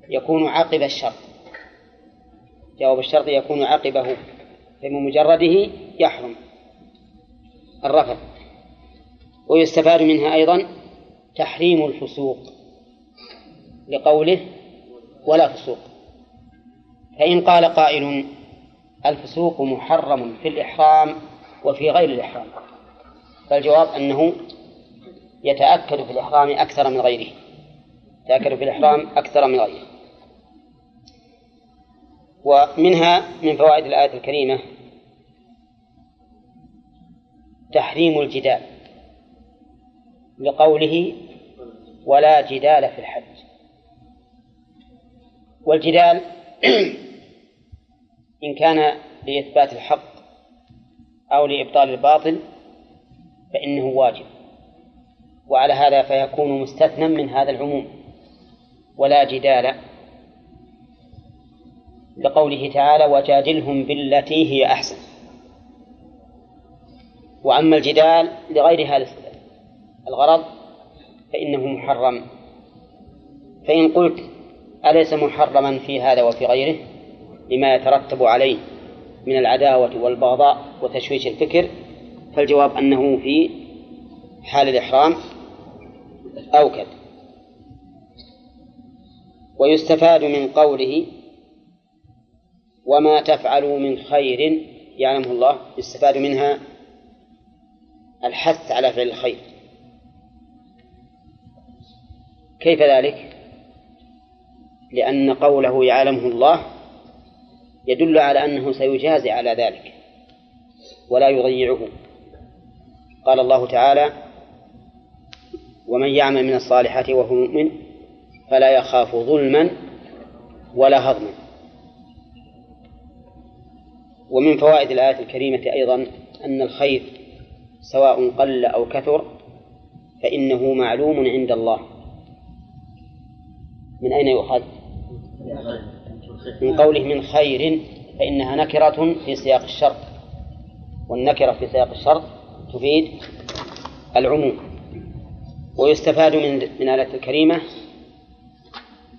يكون عقب الشرط. جواب الشرط يكون عقبه فبمجرده يحرم. الرفث ويستفاد منها أيضا تحريم الفسوق لقوله ولا فسوق. فإن قال قائل الفسوق محرم في الإحرام وفي غير الإحرام. فالجواب أنه يتأكد في الإحرام أكثر من غيره. يتأكد في الإحرام أكثر من غيره. ومنها من فوائد الآية الكريمة تحريم الجدال لقوله ولا جدال في الحج. والجدال [CLEARS THROAT] إن كان لإثبات الحق أو لإبطال الباطل فإنه واجب. وعلى هذا فيكون مستثنى من هذا العموم. ولا جدال لقوله تعالى وجادلهم بالتي هي أحسن. وأما الجدال لغير هذا الغرض فإنه محرم. فإن قلت أليس محرما في هذا وفي غيره لما يترتب عليه من العداوة والبغضاء وتشويش الفكر فالجواب أنه في حال الإحرام أوكد. ويستفاد من قوله وما تفعلوا من خير يعلمه الله يستفاد منها الحث على فعل الخير. كيف ذلك؟ لأن قوله يعلمه الله يدل على أنه سيجازي على ذلك ولا يضيعه. قال الله تعالى ومن يعمل من الصالحات وهو مؤمن فلا يخاف ظلما ولا هضما. ومن فوائد الآية الكريمة أيضا أن الخير سواء قل أو كثر فإنه معلوم عند الله. من أين يؤخذ؟ من قوله من خير فإنها نكرة في سياق الشرط. والنكرة في سياق الشرط تفيد العموم. ويستفاد من من الآية الكريمة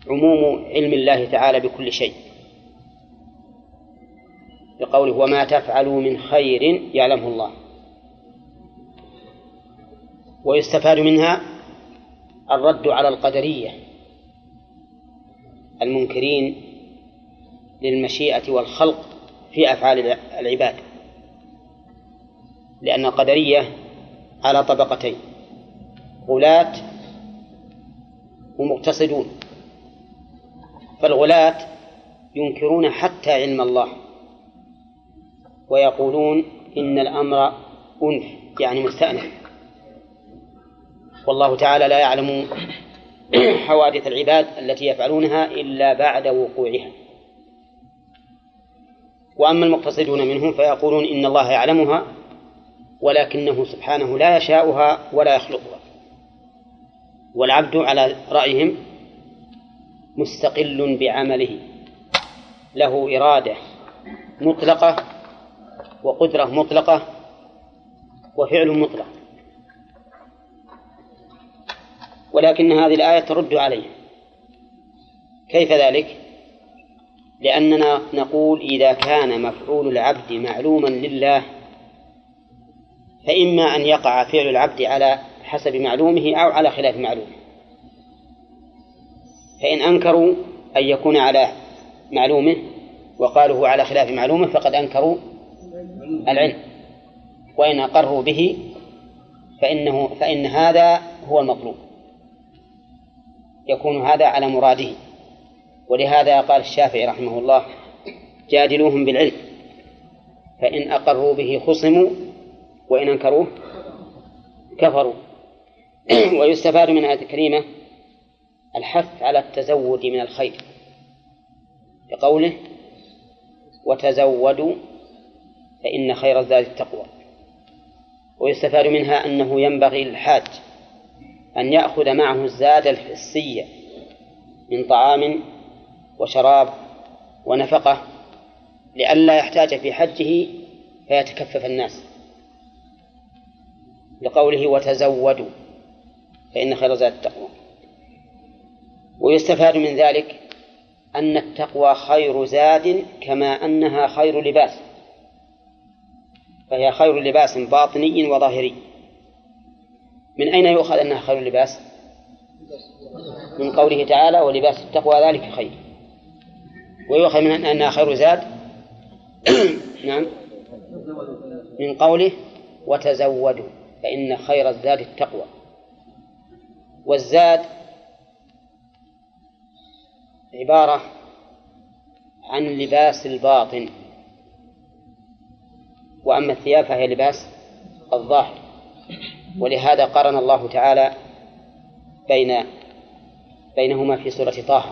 عموم علم الله تعالى بكل شيء. بقوله وما تفعلوا من خير يعلمه الله. ويستفاد منها الرد على القدرية المنكرين للمشيئة والخلق في أفعال العباد. لأن القدرية على طبقتين غلاة ومقتصدون. فالغلاة ينكرون حتى علم الله. ويقولون إن الأمر أنف يعني مستأنف. والله تعالى لا يعلم حوادث العباد التي يفعلونها إلا بعد وقوعها. وأما المقتصدون منهم فيقولون إن الله يعلمها ولكنه سبحانه لا يشاؤها ولا يخلقها. والعبد على رأيهم مستقل بعمله له إرادة مطلقة وقدرة مطلقة وفعل مطلق. ولكن هذه الآية ترد عليه كيف ذلك؟ لأننا نقول إذا كان مفعول العبد معلوما لله فإما أن يقع فعل العبد على حسب معلومه أو على خلاف معلومه. فإن أنكروا أن يكون على معلومه وقالوا على خلاف معلومه فقد أنكروا العلم. وإن أقروا به فإنه فإن هذا هو المطلوب. يكون هذا على مراده. ولهذا قال الشافعي رحمه الله جادلوهم بالعلم. فإن أقروا به خصموا وإن أنكروه كفروا. [CLEARS THROAT] ويستفاد من الآية الكريمة الحث على التزود من الخير. بقوله وتزودوا فإن خير الزاد التقوى. ويستفاد منها أنه ينبغي للحاج أن يأخذ معه الزاد الحسية من طعام وشراب ونفقة لئلا يحتاج في حجه فيتكفف الناس. لقوله وتزودوا فإن خير زاد التقوى. ويستفاد من ذلك أن التقوى خير زاد كما أنها خير لباس. فهي خير لباس باطني وظاهري. من أين يؤخذ أنها خير لباس؟ من قوله تعالى ولباس التقوى ذلك خير ويؤخذ من أنها خير زاد. [COUGHS] نعم. من قوله وتزودوا فإن خير الزاد التقوى. والزاد عبارة عن لباس الباطن. وأما الثياب فهي لباس الظاهر. ولهذا قرن الله تعالى بين بينهما في سورة طه.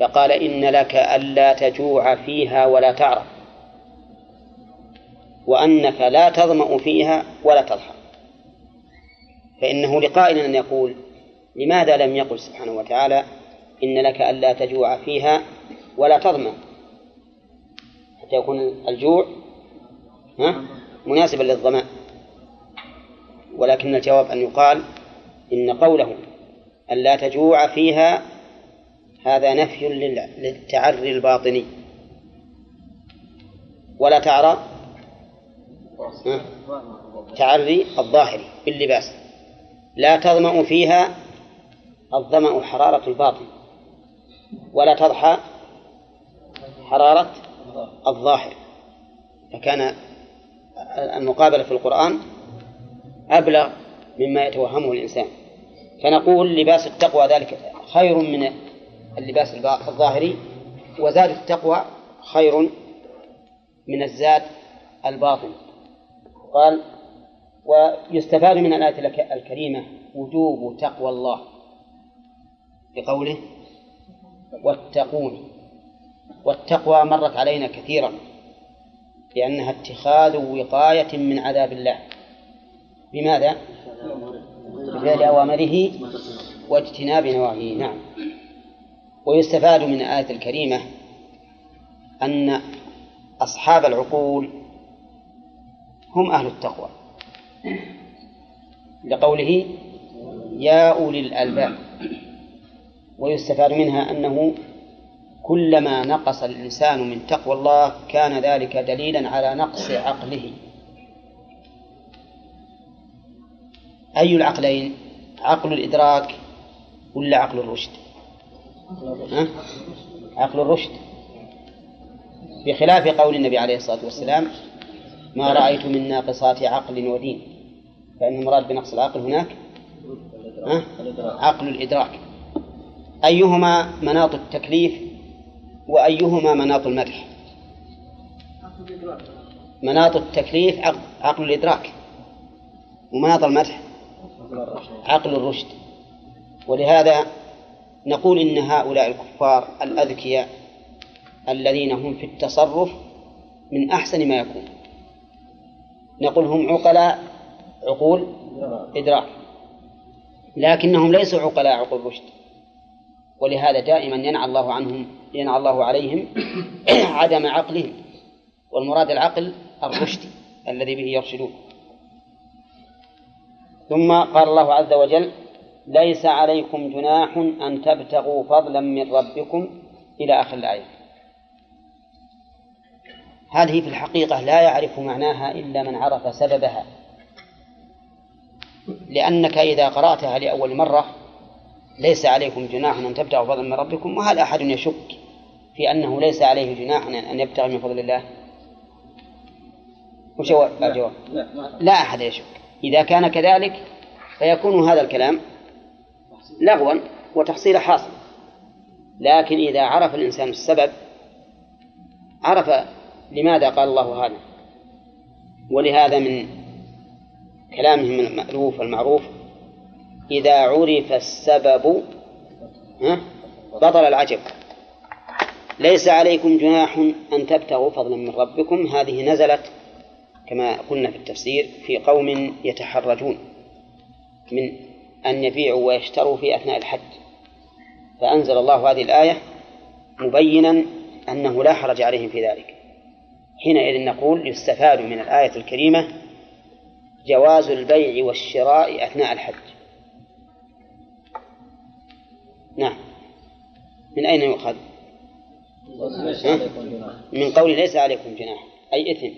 فقال إن لك ألا تجوع فيها ولا تعرف وأنك لا تظمأ فيها ولا تضحى فإنه لقائل أن يقول لماذا لم يقل سبحانه وتعالى إن لك ألا تجوع فيها ولا تظمأ؟ حتى يكون الجوع ها؟ مناسبا للظمأ ولكن الجواب أن يقال إن قوله ألا تجوع فيها هذا نفي للتعري الباطني. ولا تعرى؟ تعري الظاهري باللباس. لا تظمأ فيها الظمأ حرارة الباطن. ولا تضحى حرارة الظاهر. فكان المقابلة في القرآن أبلغ مما يتوهمه الإنسان. فنقول لباس التقوى ذلك خير من اللباس الظاهري وزاد التقوى خير من الزاد الباطن. قال ويستفاد من الآية الكريمة وجوب تقوى الله. بقوله واتقون. والتقوى مرت علينا كثيرا. لأنها اتخاذ وقاية من عذاب الله. بماذا؟ بفعل أوامره واجتناب نواهيه. نعم. ويستفاد من الآية الكريمة أن أصحاب العقول هم أهل التقوى. لقوله يا أولي الألباب. ويستفاد منها أنه كلما نقص الإنسان من تقوى الله كان ذلك دليلا على نقص عقله. أي العقلين؟ عقل الإدراك ولا عقل الرشد؟ ها؟ عقل الرشد. بخلاف قول النبي عليه الصلاة والسلام ما رأيت من ناقصات عقل ودين. فإن المراد بنقص العقل هناك؟ عقل الإدراك. أيهما مناط التكليف؟ وأيهما مناط المدح؟ مناط التكليف عقل, عقل الإدراك. ومناط المدح؟ عقل الرشد. ولهذا نقول إن هؤلاء الكفار الأذكياء الذين هم في التصرف من أحسن ما يكون. نقول هم عقلاء عقول إدراك. لكنهم ليسوا عقلاء عقول رشد ولهذا دائما ينعى الله عنهم ينعى الله عليهم [CLEARS THROAT] عدم عقلهم. والمراد العقل الرشد الذي به يرشدون. ثم قال الله عز وجل ليس عليكم جناح أن تبتغوا فضلا من ربكم إلى آخر الآية. هذه في الحقيقة لا يعرف معناها إلا من عرف سببها. لأنك إذا قرأتها لأول مرة ليس عليكم جناح أن تبتغوا فضلا من ربكم وهل أحد يشك في أنه ليس عليه جناح أن يبتغي من فضل الله؟ وش الجواب؟ لا أحد يشك. إذا كان كذلك فيكون هذا الكلام لغوا وتحصيل حاصل. لكن إذا عرف الإنسان السبب عرف لماذا قال الله هذا. ولهذا من كلامهم المألوف المعروف إذا عرف السبب بطل العجب. ليس عليكم جناح أن تبتغوا فضلا من ربكم. هذه نزلت كما قلنا في التفسير في قوم يتحرجون من أن يبيعوا ويشتروا في أثناء الحج. فأنزل الله هذه الآية مبينا أنه لا حرج عليهم في ذلك. حينئذ نقول يستفاد من الآية الكريمة جواز البيع والشراء أثناء الحج. نعم. من أين يؤخذ؟ من قول ليس عليكم جناح أي إثم.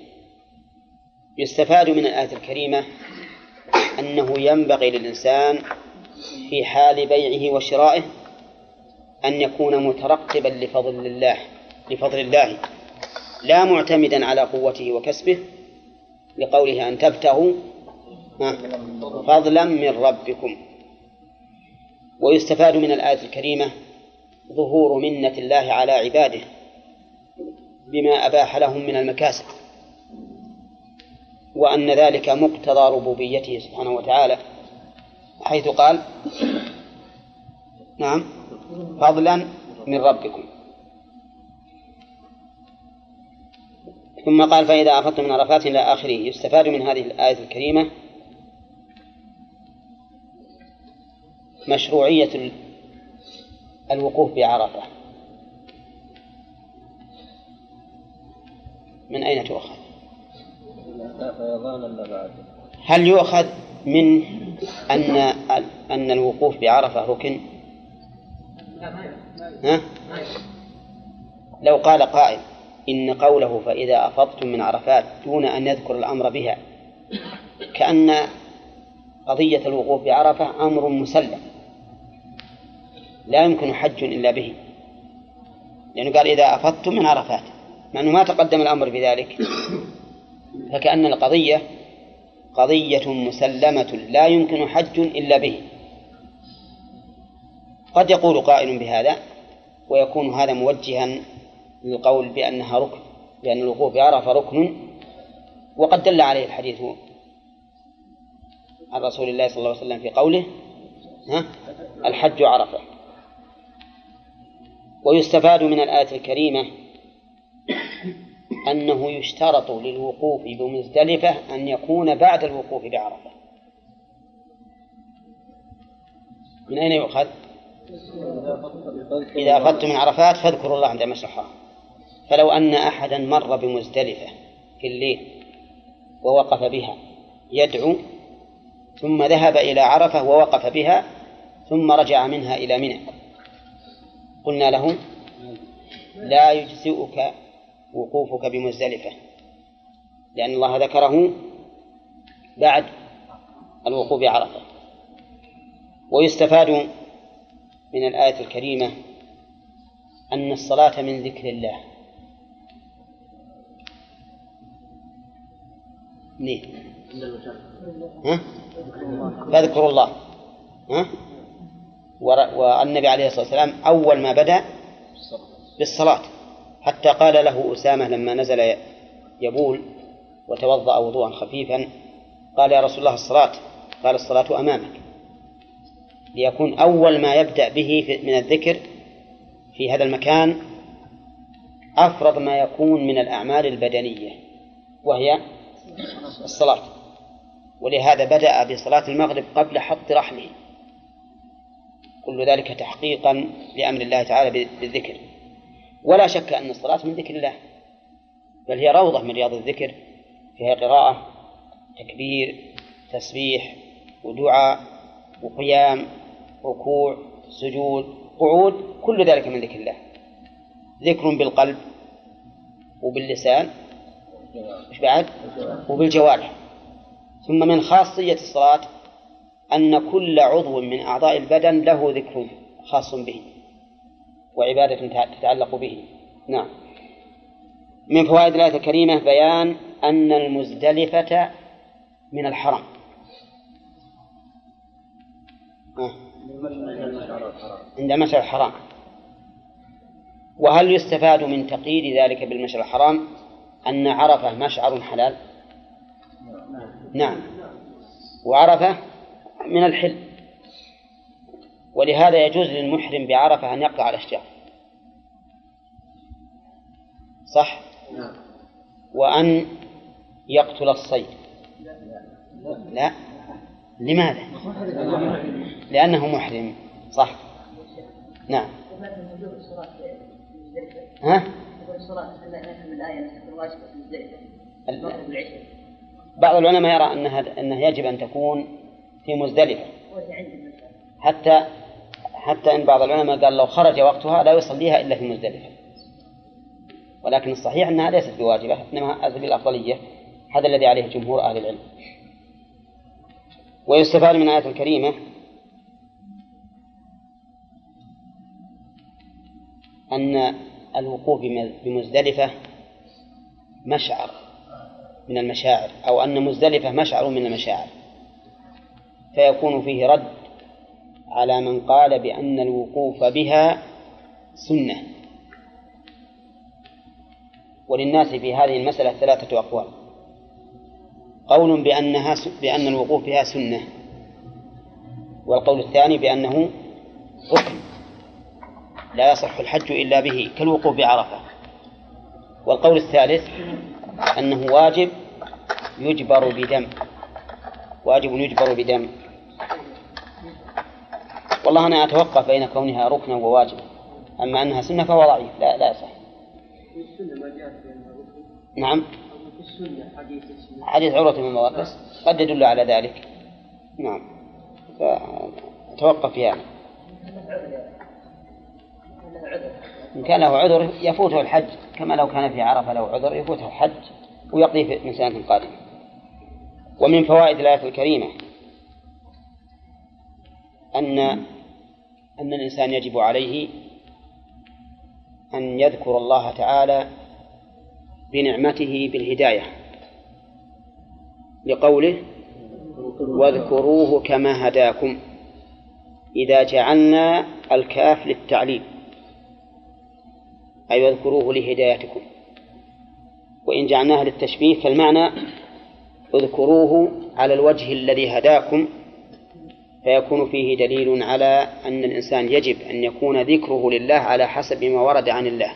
يستفاد من الآية الكريمة أنه ينبغي للإنسان في حال بيعه وشرائه أن يكون مترقبا لفضل الله لفضل الله لا معتمدا على قوته وكسبه لقوله أن تبتغوا فضلا من ربكم. ويستفاد من الآية الكريمة ظهور منة الله على عباده بما أباح لهم من المكاسب وأن ذلك مقتضى ربوبيته سبحانه وتعالى. حيث قال نعم فضلا من ربكم. ثم قال فإذا أفضتم من عرفات إلى آخره يستفاد من هذه الآية الكريمة مشروعية الوقوف بعرفة من أين تؤخذ؟ هل يؤخذ من أن أن الوقوف بعرفة ركن؟ ها؟ لو قال قائل إن قوله فإذا أفضتم من عرفات دون أن يذكر الأمر بها كأن قضية الوقوف بعرفة أمر مسلم لا يمكن حج إلا به. لأنه قال إذا أفضتم من عرفات مع أنه ما تقدم الأمر بذلك. فكأن القضية قضية مسلمة لا يمكن حج إلا به. قد يقول قائل بهذا ويكون هذا موجها للقول بأنها ركن بأن الوقوف بعرفة ركن. وقد دل عليه الحديث عن رسول الله صلى الله عليه وسلم في قوله ها الحج عرفة. ويستفاد من الآية الكريمة أنه يشترط للوقوف بمزدلفة أن يكون بعد الوقوف بعرفة. من أين يؤخذ؟ إذا أفضتم من عرفات فاذكروا الله عند الحرام فلو أن أحدا مر بمزدلفة في الليل ووقف بها يدعو ثم ذهب إلى عرفة ووقف بها ثم رجع منها إلى منى. قلنا له لا يجزئك وقوفك بمزدلفة لأن الله ذكره بعد الوقوف بعرفة ويستفاد من الآية الكريمة أن الصلاة من ذكر الله ليه؟ ها؟ فاذكروا الله ها؟ والنبي عليه الصلاة والسلام أول ما بدأ بالصلاة. حتى قال له أسامة لما نزل يبول وتوضأ وضوءا خفيفا قال يا رسول الله الصلاة. قال الصلاة أمامك. ليكون أول ما يبدأ به من الذكر في هذا المكان أفرض ما يكون من الأعمال البدنية وهي الصلاة. ولهذا بدأ بصلاة المغرب قبل حط رحله كل ذلك تحقيقا لأمر الله تعالى بالذكر. ولا شك أن الصلاة من ذكر الله بل هي روضة من رياض الذكر فيها قراءة تكبير تسبيح ودعاء وقيام ركوع سجود قعود كل ذلك من ذكر الله. ذكر بالقلب وباللسان مش بعد؟ وبالجوارح. ثم من خاصية الصلاة أن كل عضو من أعضاء البدن له ذكر خاص به وعبادة تتعلق به. نعم. من فوائد الآية الكريمة بيان أن المزدلفة من الحرم عند مشعر الحرام. وهل يستفاد من تقييد ذلك بالمشعر الحرام أن عرفة مشعر حلال؟ نعم. وعرفة من الحل ولهذا يجوز للمحرم بعرفة أن يقطع الأشجار صح؟ نعم. وأن يقتل الصيد. لا. لماذا؟ لأنه محرم. صح. نعم. ها؟ بعض العلماء يرى أنها أنه يجب أن تكون في مزدلفة. حتى حتى إن بعض العلماء قال لو خرج وقتها لا يصليها إلا في مزدلفة. ولكن الصحيح أنها ليست بواجبة إنما هذا بالأفضلية هذا الذي عليه جمهور أهل العلم. ويستفاد من الآية الكريمة أن الوقوف بمزدلفة مشعر من المشاعر أو أن مزدلفة مشعر من المشاعر. فيكون فيه رد على من قال بأن الوقوف بها سنة. وللناس في هذه المسألة ثلاثة أقوال. قول بأنها بأن الوقوف بها سنة. والقول الثاني بأنه ركن لا يصح الحج إلا به كالوقوف بعرفة. والقول الثالث أنه واجب يجبر بدم. واجب يجبر بدم. والله أنا أتوقف بين كونها ركنا وواجبا أما أنها سنة فهو ضعيف. لا لا يصح نعم. حديث عروة بن مواقس. قد يدل على ذلك. نعم. فتوقف هذا إن كان له عذر يفوته الحج. كما لو كان في عرفة له عذر يفوته الحج ويقضيه من سنة قادمة. ومن فوائد الآية الكريمة أن أن الإنسان يجب عليه أن يذكر الله تعالى بنعمته بالهداية لقوله واذكروه كما هداكم إذا جعلنا الكاف للتعليل أي واذكروه لهدايتكم وإن جعلناها للتشبيه فالمعنى اذكروه على الوجه الذي هداكم فيكون فيه دليل على أن الإنسان يجب أن يكون ذكره لله على حسب ما ورد عن الله.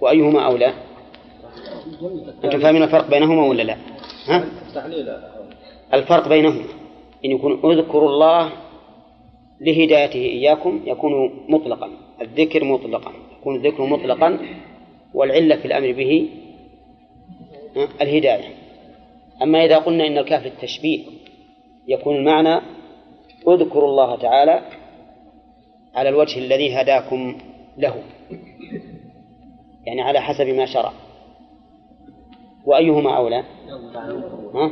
وأيهما أولى؟ أنتم فاهمين الفرق بينهما ولا لا؟ ها؟ الفرق بينهما. إن يكون اذكروا الله لهدايته إياكم يكون مطلقا الذكر مطلقا يكون الذكر مطلقا والعلة في الأمر به الهداية. أما إذا قلنا إن الكاف للتشبيه يكون المعنى اذكروا الله تعالى على الوجه الذي هداكم له. يعني على حسب ما شرع. وأيهما أولى؟ ها؟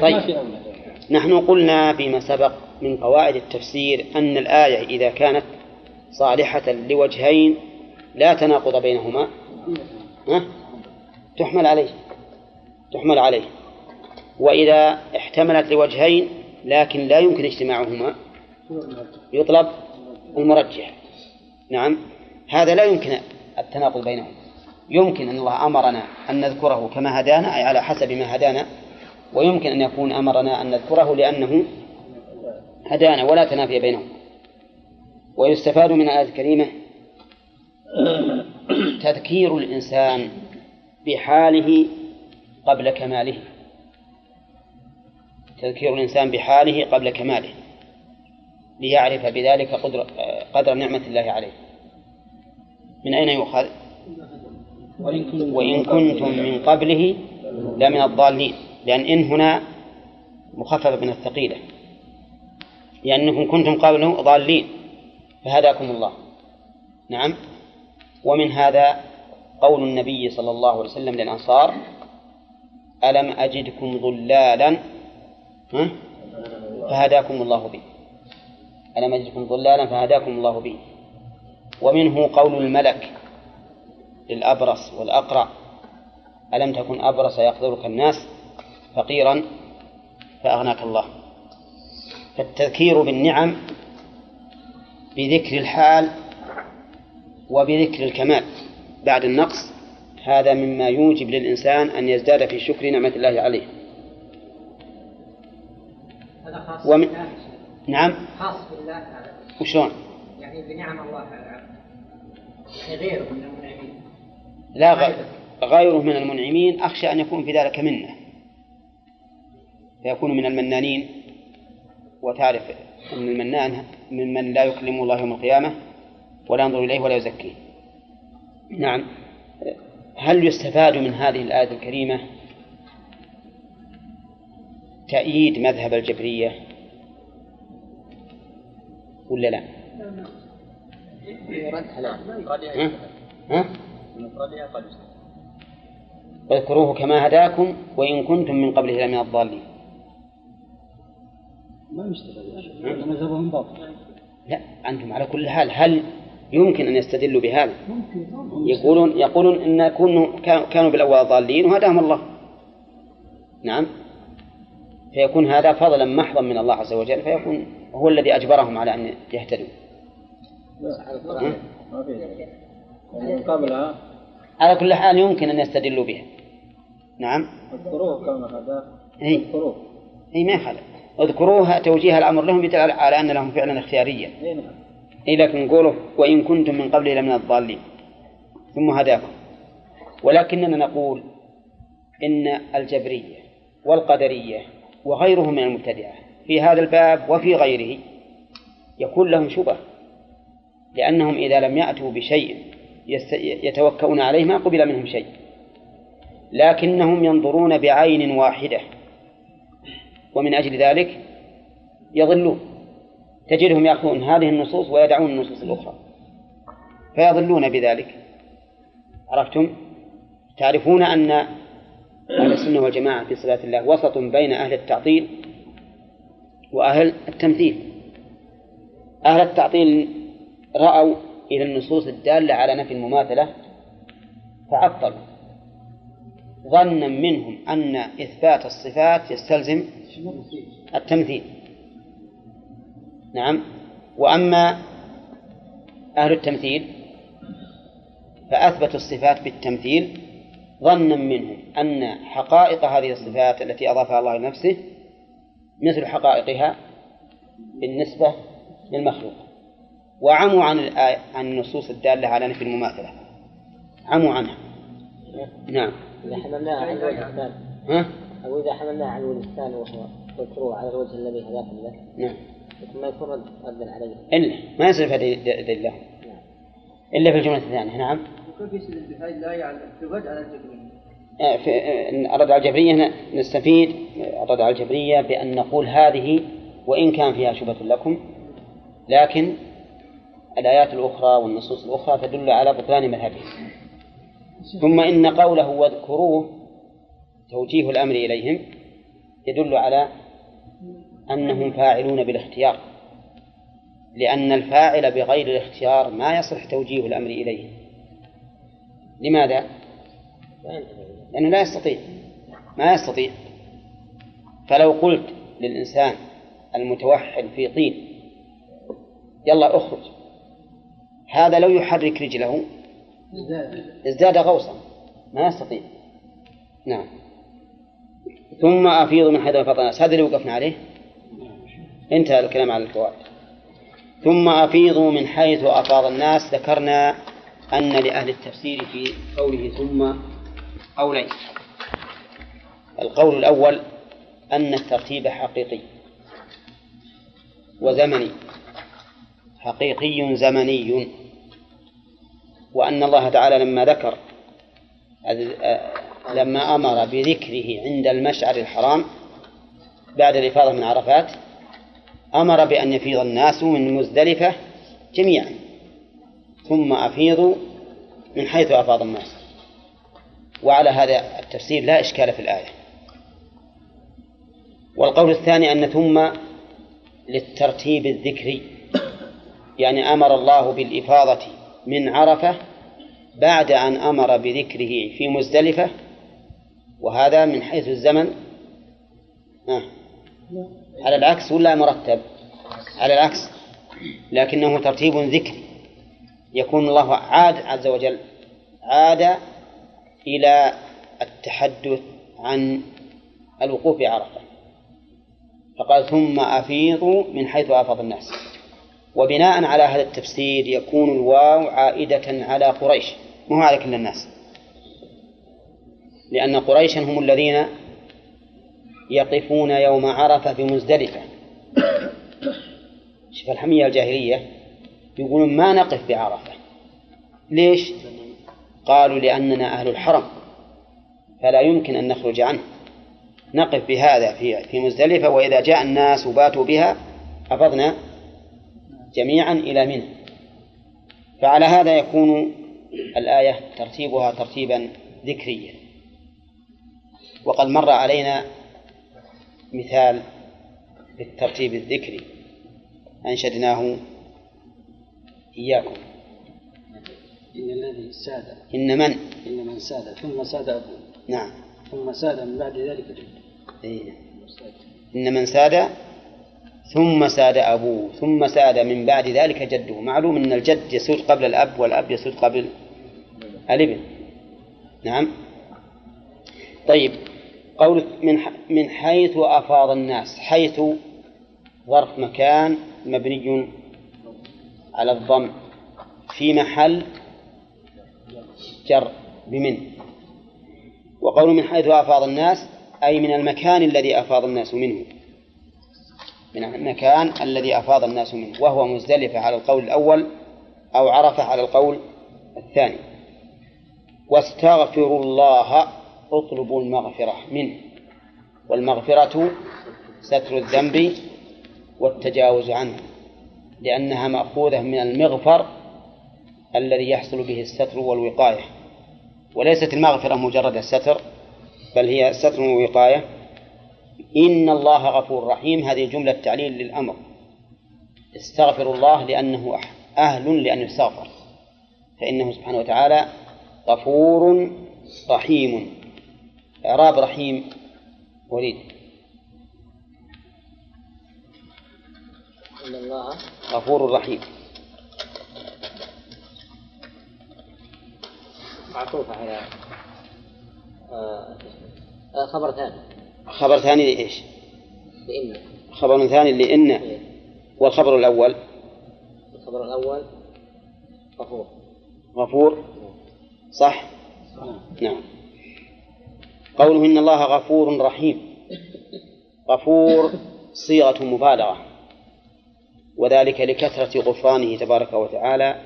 طيب. نحن قلنا فيما سبق من قواعد التفسير أن الآية إذا كانت صالحة لوجهين لا تناقض بينهما. ها؟ تحمل عليه. تحمل عليه. وإذا احتملت لوجهين لكن لا يمكن اجتماعهما يطلب المرجح نعم. هذا لا يمكن التناقض بينهم. يمكن أن الله أمرنا أن نذكره كما هدانا أي على حسب ما هدانا ويمكن أن يكون أمرنا أن نذكره لأنه هدانا ولا تنافي بينهم. ويستفاد من الآية الكريمة تذكير الإنسان بحاله قبل كماله. تذكير الإنسان بحاله قبل كماله ليعرف بذلك قدر, قدر نعمة الله عليه. من أين يؤخذ؟ وإن كنتم من قبله. لمن الضالين لأن إن هنا مخففة من الثقيلة لأنكم كنتم قبله ضالين فهداكم الله. نعم. ومن هذا قول النبي صلى الله عليه وسلم للأنصار ألم أجدكم ضلالا ها؟ فهداكم الله به ألم أجدكم ضلالا فهداكم الله به ومنه قول الملك للأبرص والأقرع. ألم تكن أبرص يقدرك الناس فقيرا فأغناك الله. فالتذكير بالنعم بذكر الحال وبذكر الكمال. بعد النقص هذا مما يوجب للإنسان أن يزداد في شكر نعمة الله عليه. هذا خاص ومن بالله. نعم. خاص بالله وشلون؟ يعني بنعم الله على العبد يعني غيره من المنعمين. لا غ... غيره. من المنعمين أخشى أن يكون في ذلك منة. فيكون من المنانين. وتعرف أن المنان ممن لا يكلم الله يوم القيامة ولا ينظر إليه ولا يزكيه. نعم. هل يستفاد من هذه الآية الكريمة تأييد مذهب الجبرية؟ ولا لا؟ ها؟ ها؟ واذكروه كما هداكم وإن كنتم من قبله لمن الضالين. ما يستفاد مذهبهم باطل. لا أنتم على كل حال هل يمكن أن يستدلوا بهذا؟ يقولون يقولون إن كانوا بالأول ضالين وهداهم الله. نعم. فيكون هذا فضلا محضا من الله عز وجل فيكون هو الذي أجبرهم على أن يهتدوا. قبلها على كل حال يمكن أن يستدلوا بها. نعم. اذكروه كما هداك اذكروه أي ما يخالف اذكروها توجيه الأمر لهم يدل على أن لهم فعلا اختياريا. اي نعم إيه لكن نقوله وإن كنتم من قبله لمن الضالين. ثم هداكم. ولكننا نقول إن الجبرية والقدرية وغيرهم من المبتدعة. في هذا الباب وفي غيره يكون لهم شبه لأنهم إذا لم يأتوا بشيء يتوكؤون عليه ما قبل منهم شيء. لكنهم ينظرون بعين واحدة ومن أجل ذلك يضلون. تجدهم يأخذون هذه النصوص ويدعون النصوص الأخرى. فيضلون بذلك. عرفتم؟ تعرفون أن أهل السنة والجماعة في صلاة الله وسط بين أهل التعطيل وأهل التمثيل. أهل التعطيل رأوا إلى النصوص الدالة على نفي المماثلة فعطلوا. ظنا منهم أن إثبات الصفات يستلزم التمثيل. نعم. وأما أهل التمثيل فأثبتوا الصفات بالتمثيل ظنا منهم أن حقائق هذه الصفات التي أضافها الله لنفسه مثل حقائقها بالنسبة للمخلوق. وعموا عن الآية عن النصوص الدالة على نفي المماثلة. عموا عنها. نعم. إذا حملناها عن الوجه الثاني. ها؟ أو إذا حملناها عن الوجه الثاني وهو واذكروه على الوجه الذي هداكم له. نعم. ثم يكون رد ردا عليه. إلا. ما يصرف هذه دليل له إلا في الجملة الثانية. نعم. على على الجبريل آه، في آه، الرد على الجبرية نستفيد آه، الرد على الجبرية بأن نقول هذه وإن كان فيها شبهة لكم لكن الآيات الأخرى والنصوص الأخرى تدل على بطلان مذهبهم ثم إن قوله واذكروه توجيه الأمر إليهم يدل على أنهم فاعلون بالاختيار لأن الفاعل بغير الاختيار ما يصح توجيه الأمر إليه لماذا؟ لأنه لا يستطيع. ما يستطيع. فلو قلت للإنسان المتوحد في طين يلا اخرج. هذا لو يحرك رجله ازداد غوصا. ما يستطيع. نعم. ثم أفيض من حيث أفاض الناس. هذا اللي وقفنا عليه؟ انتهى الكلام على الفوائد ثم أفيضوا من حيث أفاض الناس. ذكرنا أن لأهل التفسير في قوله ثم قولين. القول الأول أن الترتيب حقيقي وزمني. حقيقي زمني. وأن الله تعالى لما ذكر لما أمر بذكره عند المشعر الحرام بعد الإفاضة من عرفات أمر بأن يفيض الناس من مزدلفة جميعا. ثم أفيضوا من حيث أفاض الناس. وعلى هذا التفسير لا إشكال في الآية. والقول الثاني أن ثم للترتيب الذكري يعني أمر الله بالإفاضة من عرفة بعد أن أمر بذكره في مزدلفة وهذا من حيث الزمن. آه. على العكس ولا مرتب؟ على العكس لكنه ترتيب ذكري. يكون الله عاد عز وجل عاد إلى التحدث عن الوقوف بعرفة فقال ثم أفيضوا من حيث أفاض الناس. وبناء على هذا التفسير يكون الواو عائدة على قريش. مو على كل الناس. لأن قريشا هم الذين يقفون يوم عرفة بمزدلفة. شوف الحمية الجاهلية. يقولون ما نقف بعرفة ليش؟ قالوا لأننا أهل الحرم. فلا يمكن أن نخرج عنه. نقف بهذا في في مزدلفة وإذا جاء الناس وباتوا بها أفضنا جميعا إلى منى فعلى هذا يكون الآية ترتيبها ترتيبا ذكريا. وقد مر علينا مثال بالترتيب الذكري. أنشدناه إياكم. إن الذي ساد. إن من؟ إن من ساد. ثم ساد أبوه. نعم. ثم ساد من بعد ذلك جد إيه. إن من ساد ثم ساد أبوه. ثم ساد من بعد ذلك جده. معلوم أن الجد يسود قبل الأب والأب يسود قبل الابن. نعم. طيب قول من من حيث أفاض الناس حيث ظرف مكان مبني على الضم. في محل جر بمن. وقول من حيث أفاض الناس أي من المكان الذي أفاض الناس منه. من المكان الذي أفاض الناس منه. وهو مزدلفة على القول الأول أو عرفة على القول الثاني. واستغفروا الله اطلبوا المغفرة منه. والمغفرة ستر الذنب والتجاوز عنه. لأنها مأخوذة من المغفر الذي يحصل به الستر والوقاية. وليست المغفرة مجرد الستر بل هي ستر ووقاية. إن الله غفور رحيم. هذه جملة تعليل للأمر. استغفر الله لأنه أهل لأن يستغفر. فإنه سبحانه وتعالى غفور رحيم. إعراب رحيم وليد. إن الله غفور رحيم. معطوف على آه، آه، خبر ثاني. خبر ثاني لإيش؟ بإن خبر ثاني لإن. إيه. والخبر الأول؟ الخبر الأول غفور. غفور؟ صح؟ نعم. قوله إن الله غفور رحيم. غفور صيغة مبالغة. وذلك لكثرة غفرانه تبارك وتعالى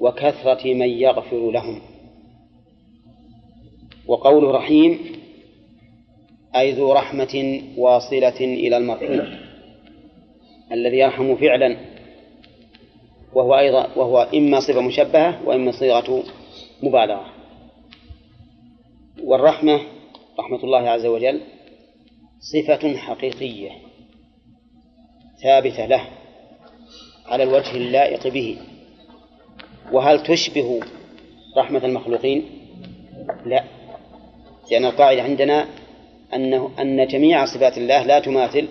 وكثرة من يغفر لهم. وقوله رحيم أي ذو رحمة واصلة إلى المرحوم الذي يرحم فعلا وهو أيضا وهو إما صفة مشبهة وإما صيغة مبالغة. والرحمة رحمة الله عز وجل صفة حقيقية ثابتة له. على الوجه اللائق به. وهل تشبه رحمة المخلوقين؟ لا. لأن القاعدة عندنا أنه أن جميع صفات الله لا تماثل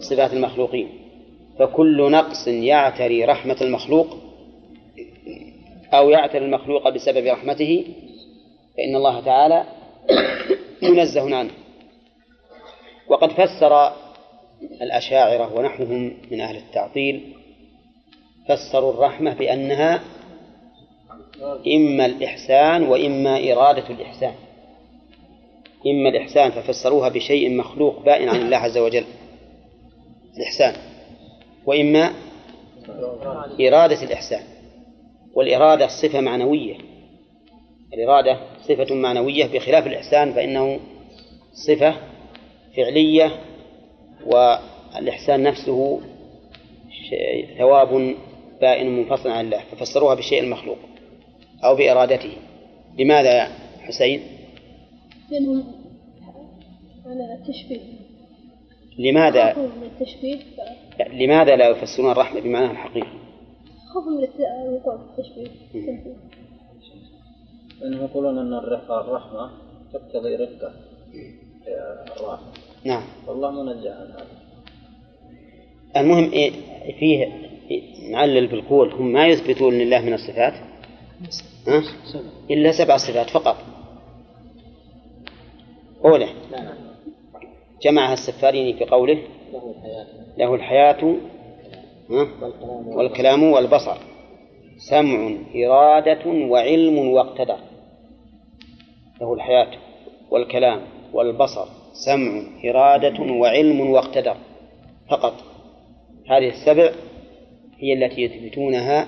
صفات المخلوقين. فكل نقص يعتري رحمة المخلوق أو يعتري المخلوق بسبب رحمته فإن الله تعالى [COUGHS] منزه عنه. وقد فسر الأشاعرة ونحوهم من أهل التعطيل فسروا الرحمة بأنها إما الإحسان وإما إرادة الإحسان. إما الإحسان ففسروها بشيء مخلوق بائن عن الله عز وجل. الإحسان. وإما إرادة الإحسان. والإرادة صفة معنوية. الإرادة صفة معنوية بخلاف الإحسان فإنه صفة فعلية والإحسان نفسه ثواب بائن منفصل عن الله ففسروها بالشيء المخلوق أو بإرادته. لماذا يا حسين؟ على التشبيه. لماذا؟ التشبيه لماذا لا يفسرون الرحمة بمعناها الحقيقي؟ خوفهم من الوقوع في التشبيه. لأنهم يقولون أن الرفقة الرحمة تقتضي رفقة الرحمة نعم. والله منزه عن هذا. المهم إيه فيه نعلل بالقول هم ما يثبتون لله من الصفات؟ ها؟ إلا سبع صفات فقط. أولى جمعها السفاريني في قوله له الحياة؟ والكلام والبصر. سمع إرادة وعلم واقتدر له الحياة والكلام والبصر. سمع إرادة وعلم واقتدر فقط. هذه السبع هي التي يثبتونها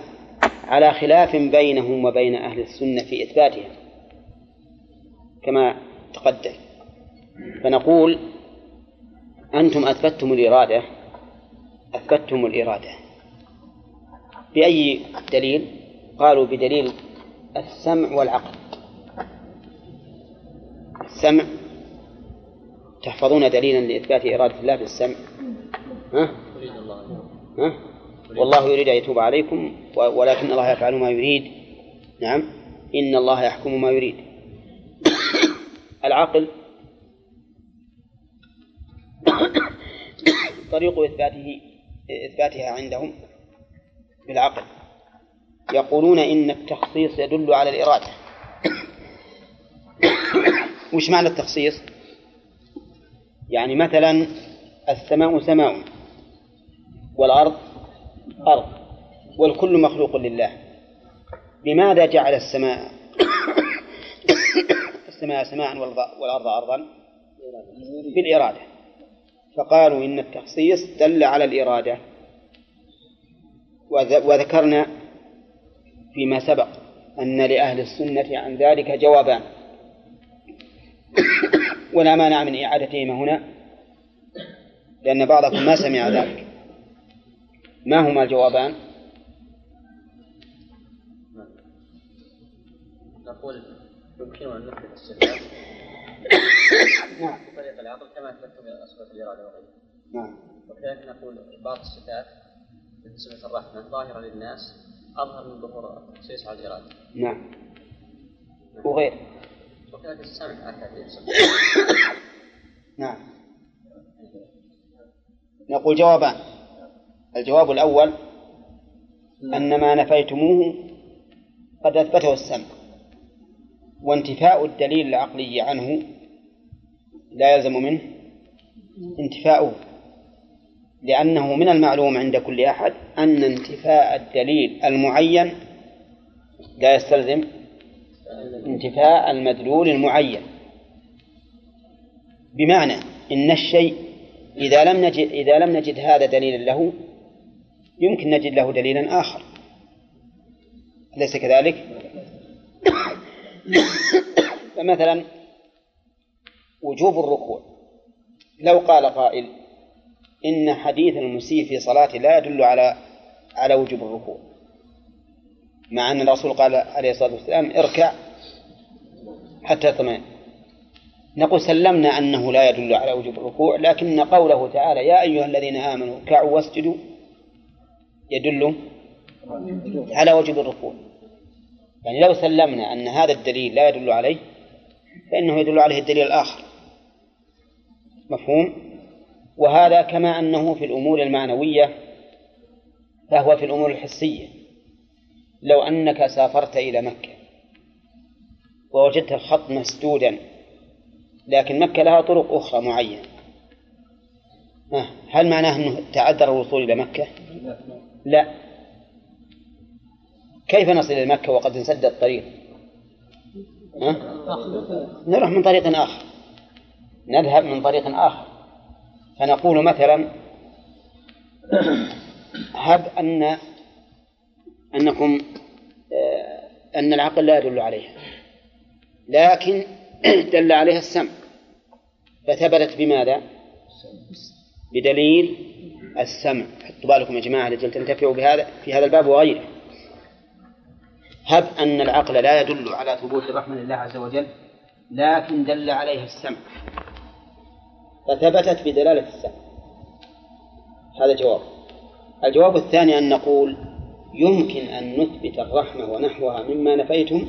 على خلاف بينهم وبين أهل السنة في إثباتها كما تقدم فنقول أنتم أثبتتم الإرادة أثبتتم الإرادة بأي دليل؟ قالوا بدليل السمع والعقل السمع تحفظون دليلا لإثبات إرادة الله بالسمع ها؟ ها؟ والله يريد أن يتوب عليكم ولكن الله يفعل ما يريد. نعم. إن الله يحكم ما يريد. [COUGHS] العقل [COUGHS] طريق إثباته إثباتها عندهم بالعقل. يقولون إن التخصيص يدل على الإرادة. [COUGHS] وش معنى التخصيص؟ يعني مثلا السماء سماء والأرض أرض والكل مخلوق لله. لماذا جعل السماء [COUGHS] السماء سماء والأرض أرضا؟ بالإرادة. فقالوا إن التخصيص دل على الإرادة. وذ- وذكرنا فيما سبق أن لأهل السنة عن ذلك جوابان. [COUGHS] ولا مانع من إعادتهما هنا لأن بعضكم ما سمع ذلك. ما هما الجوابان؟ نقول يمكن أن نثبت الصفات نعم. بطريق العقل كما أثبتم صفة الإرادة وغيرها نعم. وكذلك نقول بعض الصفات مثل صفة الرحمة ظاهرة للناس أظهر من ظهور التخصيص على الإرادة نعم. وغير. وكذلك السمع أكاد نعم. نقول جوابان. الجواب الأول أن ما نفيتموه قد أثبته السمع. وانتفاء الدليل العقلي عنه لا يلزم منه انتفاؤه لأنه من المعلوم عند كل أحد أن انتفاء الدليل المعين لا يستلزم انتفاء المدلول المعين. بمعنى إن الشيء إذا لم نجد إذا لم نجد هذا دليلا له يمكن نجد له دليلا آخر. أليس كذلك؟ [COUGHS] فمثلا وجوب الركوع. لو قال قائل إن حديث المسيء في صلاته لا يدل على على وجوب الركوع مع أن الرسول قال عليه الصلاة والسلام اركع حتى تطمئن نقول سلمنا أنه لا يدل على وجوب الركوع لكن قوله تعالى يا أيها الذين آمنوا اركعوا واسجدوا يدل على وجوب الركوع. يعني لو سلمنا أن هذا الدليل لا يدل عليه فإنه يدل عليه الدليل الآخر. مفهوم؟ وهذا كما أنه في الأمور المعنوية فهو في الأمور الحسية. لو أنك سافرت إلى مكة ووجدت الخط مسدودا لكن مكة لها طرق أخرى معينة. هل معناه أنه تعذر الوصول إلى مكة؟ لا. كيف نصل إلى مكة وقد انسد الطريق؟ نروح من طريق آخر. نذهب من طريق آخر. فنقول مثلا هب أن أنكم آه، أن العقل لا يدل عليها. لكن [CLEARS THROAT] دل عليها السمع. فثبتت بماذا؟ بدليل السمع. حطوا بالكم يا جماعة لجل تنتفعوا بهذا في هذا الباب وغيره. هب أن العقل لا يدل على ثبوت الرحمة لله عز وجل لكن دل عليها السمع. فثبتت بدلالة السمع. هذا جواب. الجواب الثاني أن نقول يمكن أن نثبت الرحمة ونحوها مما نفيتم